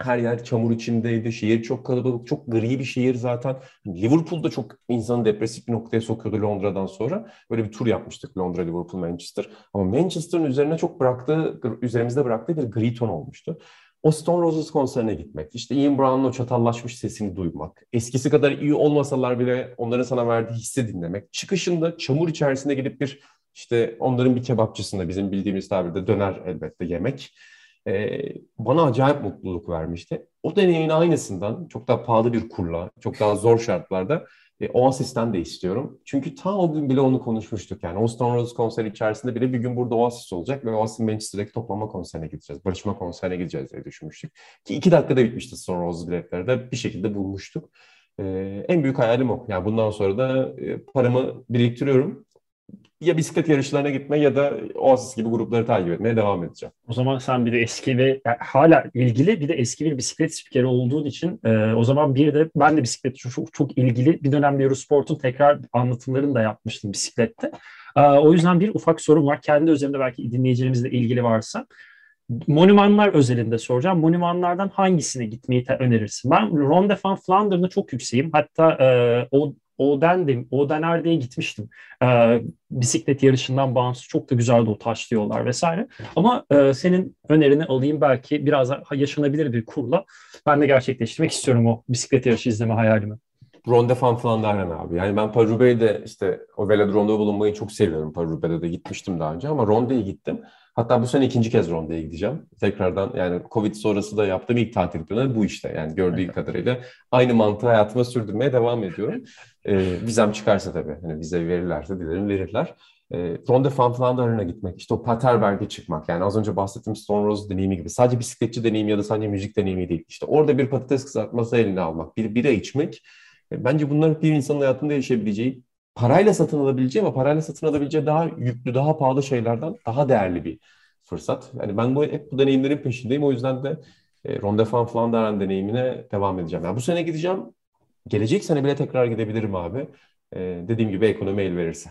Speaker 2: her yer çamur içindeydi. Şehir çok kalabalık, çok gri bir şehir zaten. Liverpool'da çok insanı depresif bir noktaya sokuyordu Londra'dan sonra. Böyle bir tur yapmıştık Londra, Liverpool, Manchester. Ama Manchester'ın üzerine çok bıraktığı, üzerimizde bıraktığı bir gri ton olmuştu. O Stone Roses konserine gitmek, işte Ian Brown'un o çatallaşmış sesini duymak, eskisi kadar iyi olmasalar bile onların sana verdiği hissi dinlemek, çıkışında çamur içerisinde gidip bir işte onların bir kebapçısında bizim bildiğimiz tabirde döner elbette yemek e, bana acayip mutluluk vermişti. O deneyimin aynısından çok daha pahalı bir kurla, çok daha zor şartlarda e, Oasis'ten de istiyorum. Çünkü ta o gün bile onu konuşmuştuk. Yani o Stone Roses konseri içerisinde bile bir gün burada Oasis olacak ve Oasis Manchester'daki toplama konserine gideceğiz. Barışma konserine gideceğiz diye düşünmüştük. Ki iki dakikada bitmişti Stone Roses biletleri de bir şekilde bulmuştuk. Ee, en büyük hayalim o. Yani bundan sonra da e, paramı biriktiriyorum ya bisiklet yarışlarına gitme ya da Oasis gibi grupları takip etmeye devam edeceğim.
Speaker 1: O zaman sen bir de eski ve yani hala ilgili bir de eski bir bisiklet spikeri olduğun için e, o zaman bir de ben de bisiklet çok, çok ilgili bir dönem Eurosport'un tekrar anlatımlarını da yapmıştım bisiklette. E, o yüzden bir ufak sorum var. Kendi özelimde belki dinleyicilerimizle ilgili varsa. Monumanlar özelinde soracağım. Monumanlardan hangisine gitmeyi önerirsin? Ben Ronde van Flander'da çok yükseğim. Hatta e, o Oden'dim, Odener'de'ye gitmiştim. Ee, bisiklet yarışından bağımsız çok da güzeldi o taşlı yollar vesaire. Ama e, senin önerini alayım belki biraz yaşanabilir bir kurla. Ben de gerçekleştirmek istiyorum o bisiklet yarışı izleme hayalimi.
Speaker 2: Ronde van Flanderen abi. Yani ben Paris-Roubaix'de işte o velodromda bulunmayı çok seviyorum. Paris-Roubaix'de de gitmiştim daha önce ama Ronde'ye gittim. Hatta bu sene ikinci kez Ronde'ye gideceğim. Tekrardan yani Covid sonrası da yaptığım ilk tatil planı bu işte. Yani gördüğü evet. kadarıyla aynı mantığı hayatıma sürdürmeye devam ediyorum. E, vizem çıkarsa tabii. Hani vize verirlerse dilerim verirler. E, Ronde van Vlaanderen'e gitmek, işte o Paterberg'e çıkmak. Yani az önce bahsettiğim Stone Rose deneyimi gibi. Sadece bisikletçi deneyimi ya da sadece müzik deneyimi değil. İşte orada bir patates kızartması eline almak, bir bira içmek. E, bence bunlar bir insanın hayatında yaşayabileceği parayla satın alabileceği ama parayla satın alabileceği daha yüklü, daha pahalı şeylerden daha değerli bir fırsat. Yani ben bu hep bu deneyimlerin peşindeyim. O yüzden de e, Ronde van Vlaanderen deneyimine devam edeceğim. Yani bu sene gideceğim. Gelecek sene bile tekrar gidebilirim abi. E, dediğim gibi ekonomi el verirse.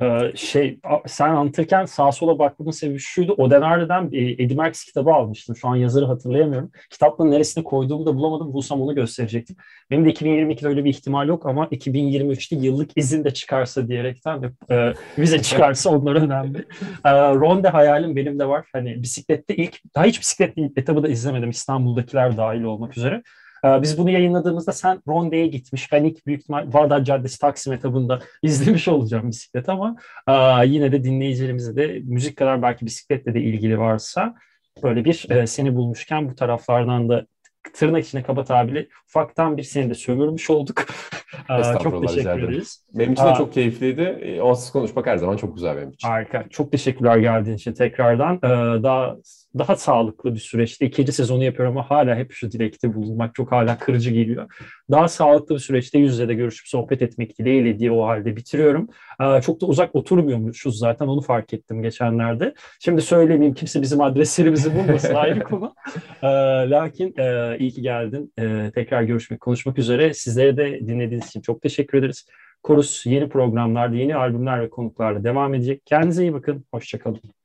Speaker 1: Ee, şey sen anlatırken sağa sola baktığımın sebebi şuydu. Odener'den Eddie Merckx kitabı almıştım. Şu an yazarı hatırlayamıyorum. Kitapla neresine koyduğumu da bulamadım. Bulsam onu gösterecektim. Benim de 2022'de öyle bir ihtimal yok ama 2023'te yıllık izin de çıkarsa diyerekten de e, vize çıkarsa onlar önemli. E, Ronde hayalim benim de var. Hani bisiklette ilk daha hiç bisiklet etabı da izlemedim. İstanbul'dakiler dahil olmak üzere. Ee, biz bunu yayınladığımızda sen Ronde'ye gitmiş. Ben ilk büyük ihtimal Bağdat Caddesi Taksim etabında izlemiş olacağım bisiklet ama e, yine de dinleyicilerimize de müzik kadar belki bisikletle de ilgili varsa böyle bir e, seni bulmuşken bu taraflardan da tırnak içine kaba tabiri ufaktan bir seni de sömürmüş olduk. çok teşekkür ederiz.
Speaker 2: Benim için de çok keyifliydi. E, onsuz konuşmak her zaman çok güzel benim için.
Speaker 1: Harika. Çok teşekkürler geldiğin için tekrardan. Daha daha sağlıklı bir süreçte ikinci sezonu yapıyorum ama hala hep şu dilekte bulunmak çok hala kırıcı geliyor. Daha sağlıklı bir süreçte yüz yüze de görüşüp sohbet etmek dileğiyle diye o halde bitiriyorum. Çok da uzak oturmuyormuşuz zaten onu fark ettim geçenlerde. Şimdi söylemeyeyim kimse bizim adreslerimizi bulmasın ayrı konu. Lakin iyi ki geldin. Tekrar görüşmek, konuşmak üzere. Sizlere de dinlediğiniz için çok teşekkür ederiz. Korus yeni programlarda, yeni albümler ve konuklarla devam edecek. Kendinize iyi bakın. Hoşçakalın.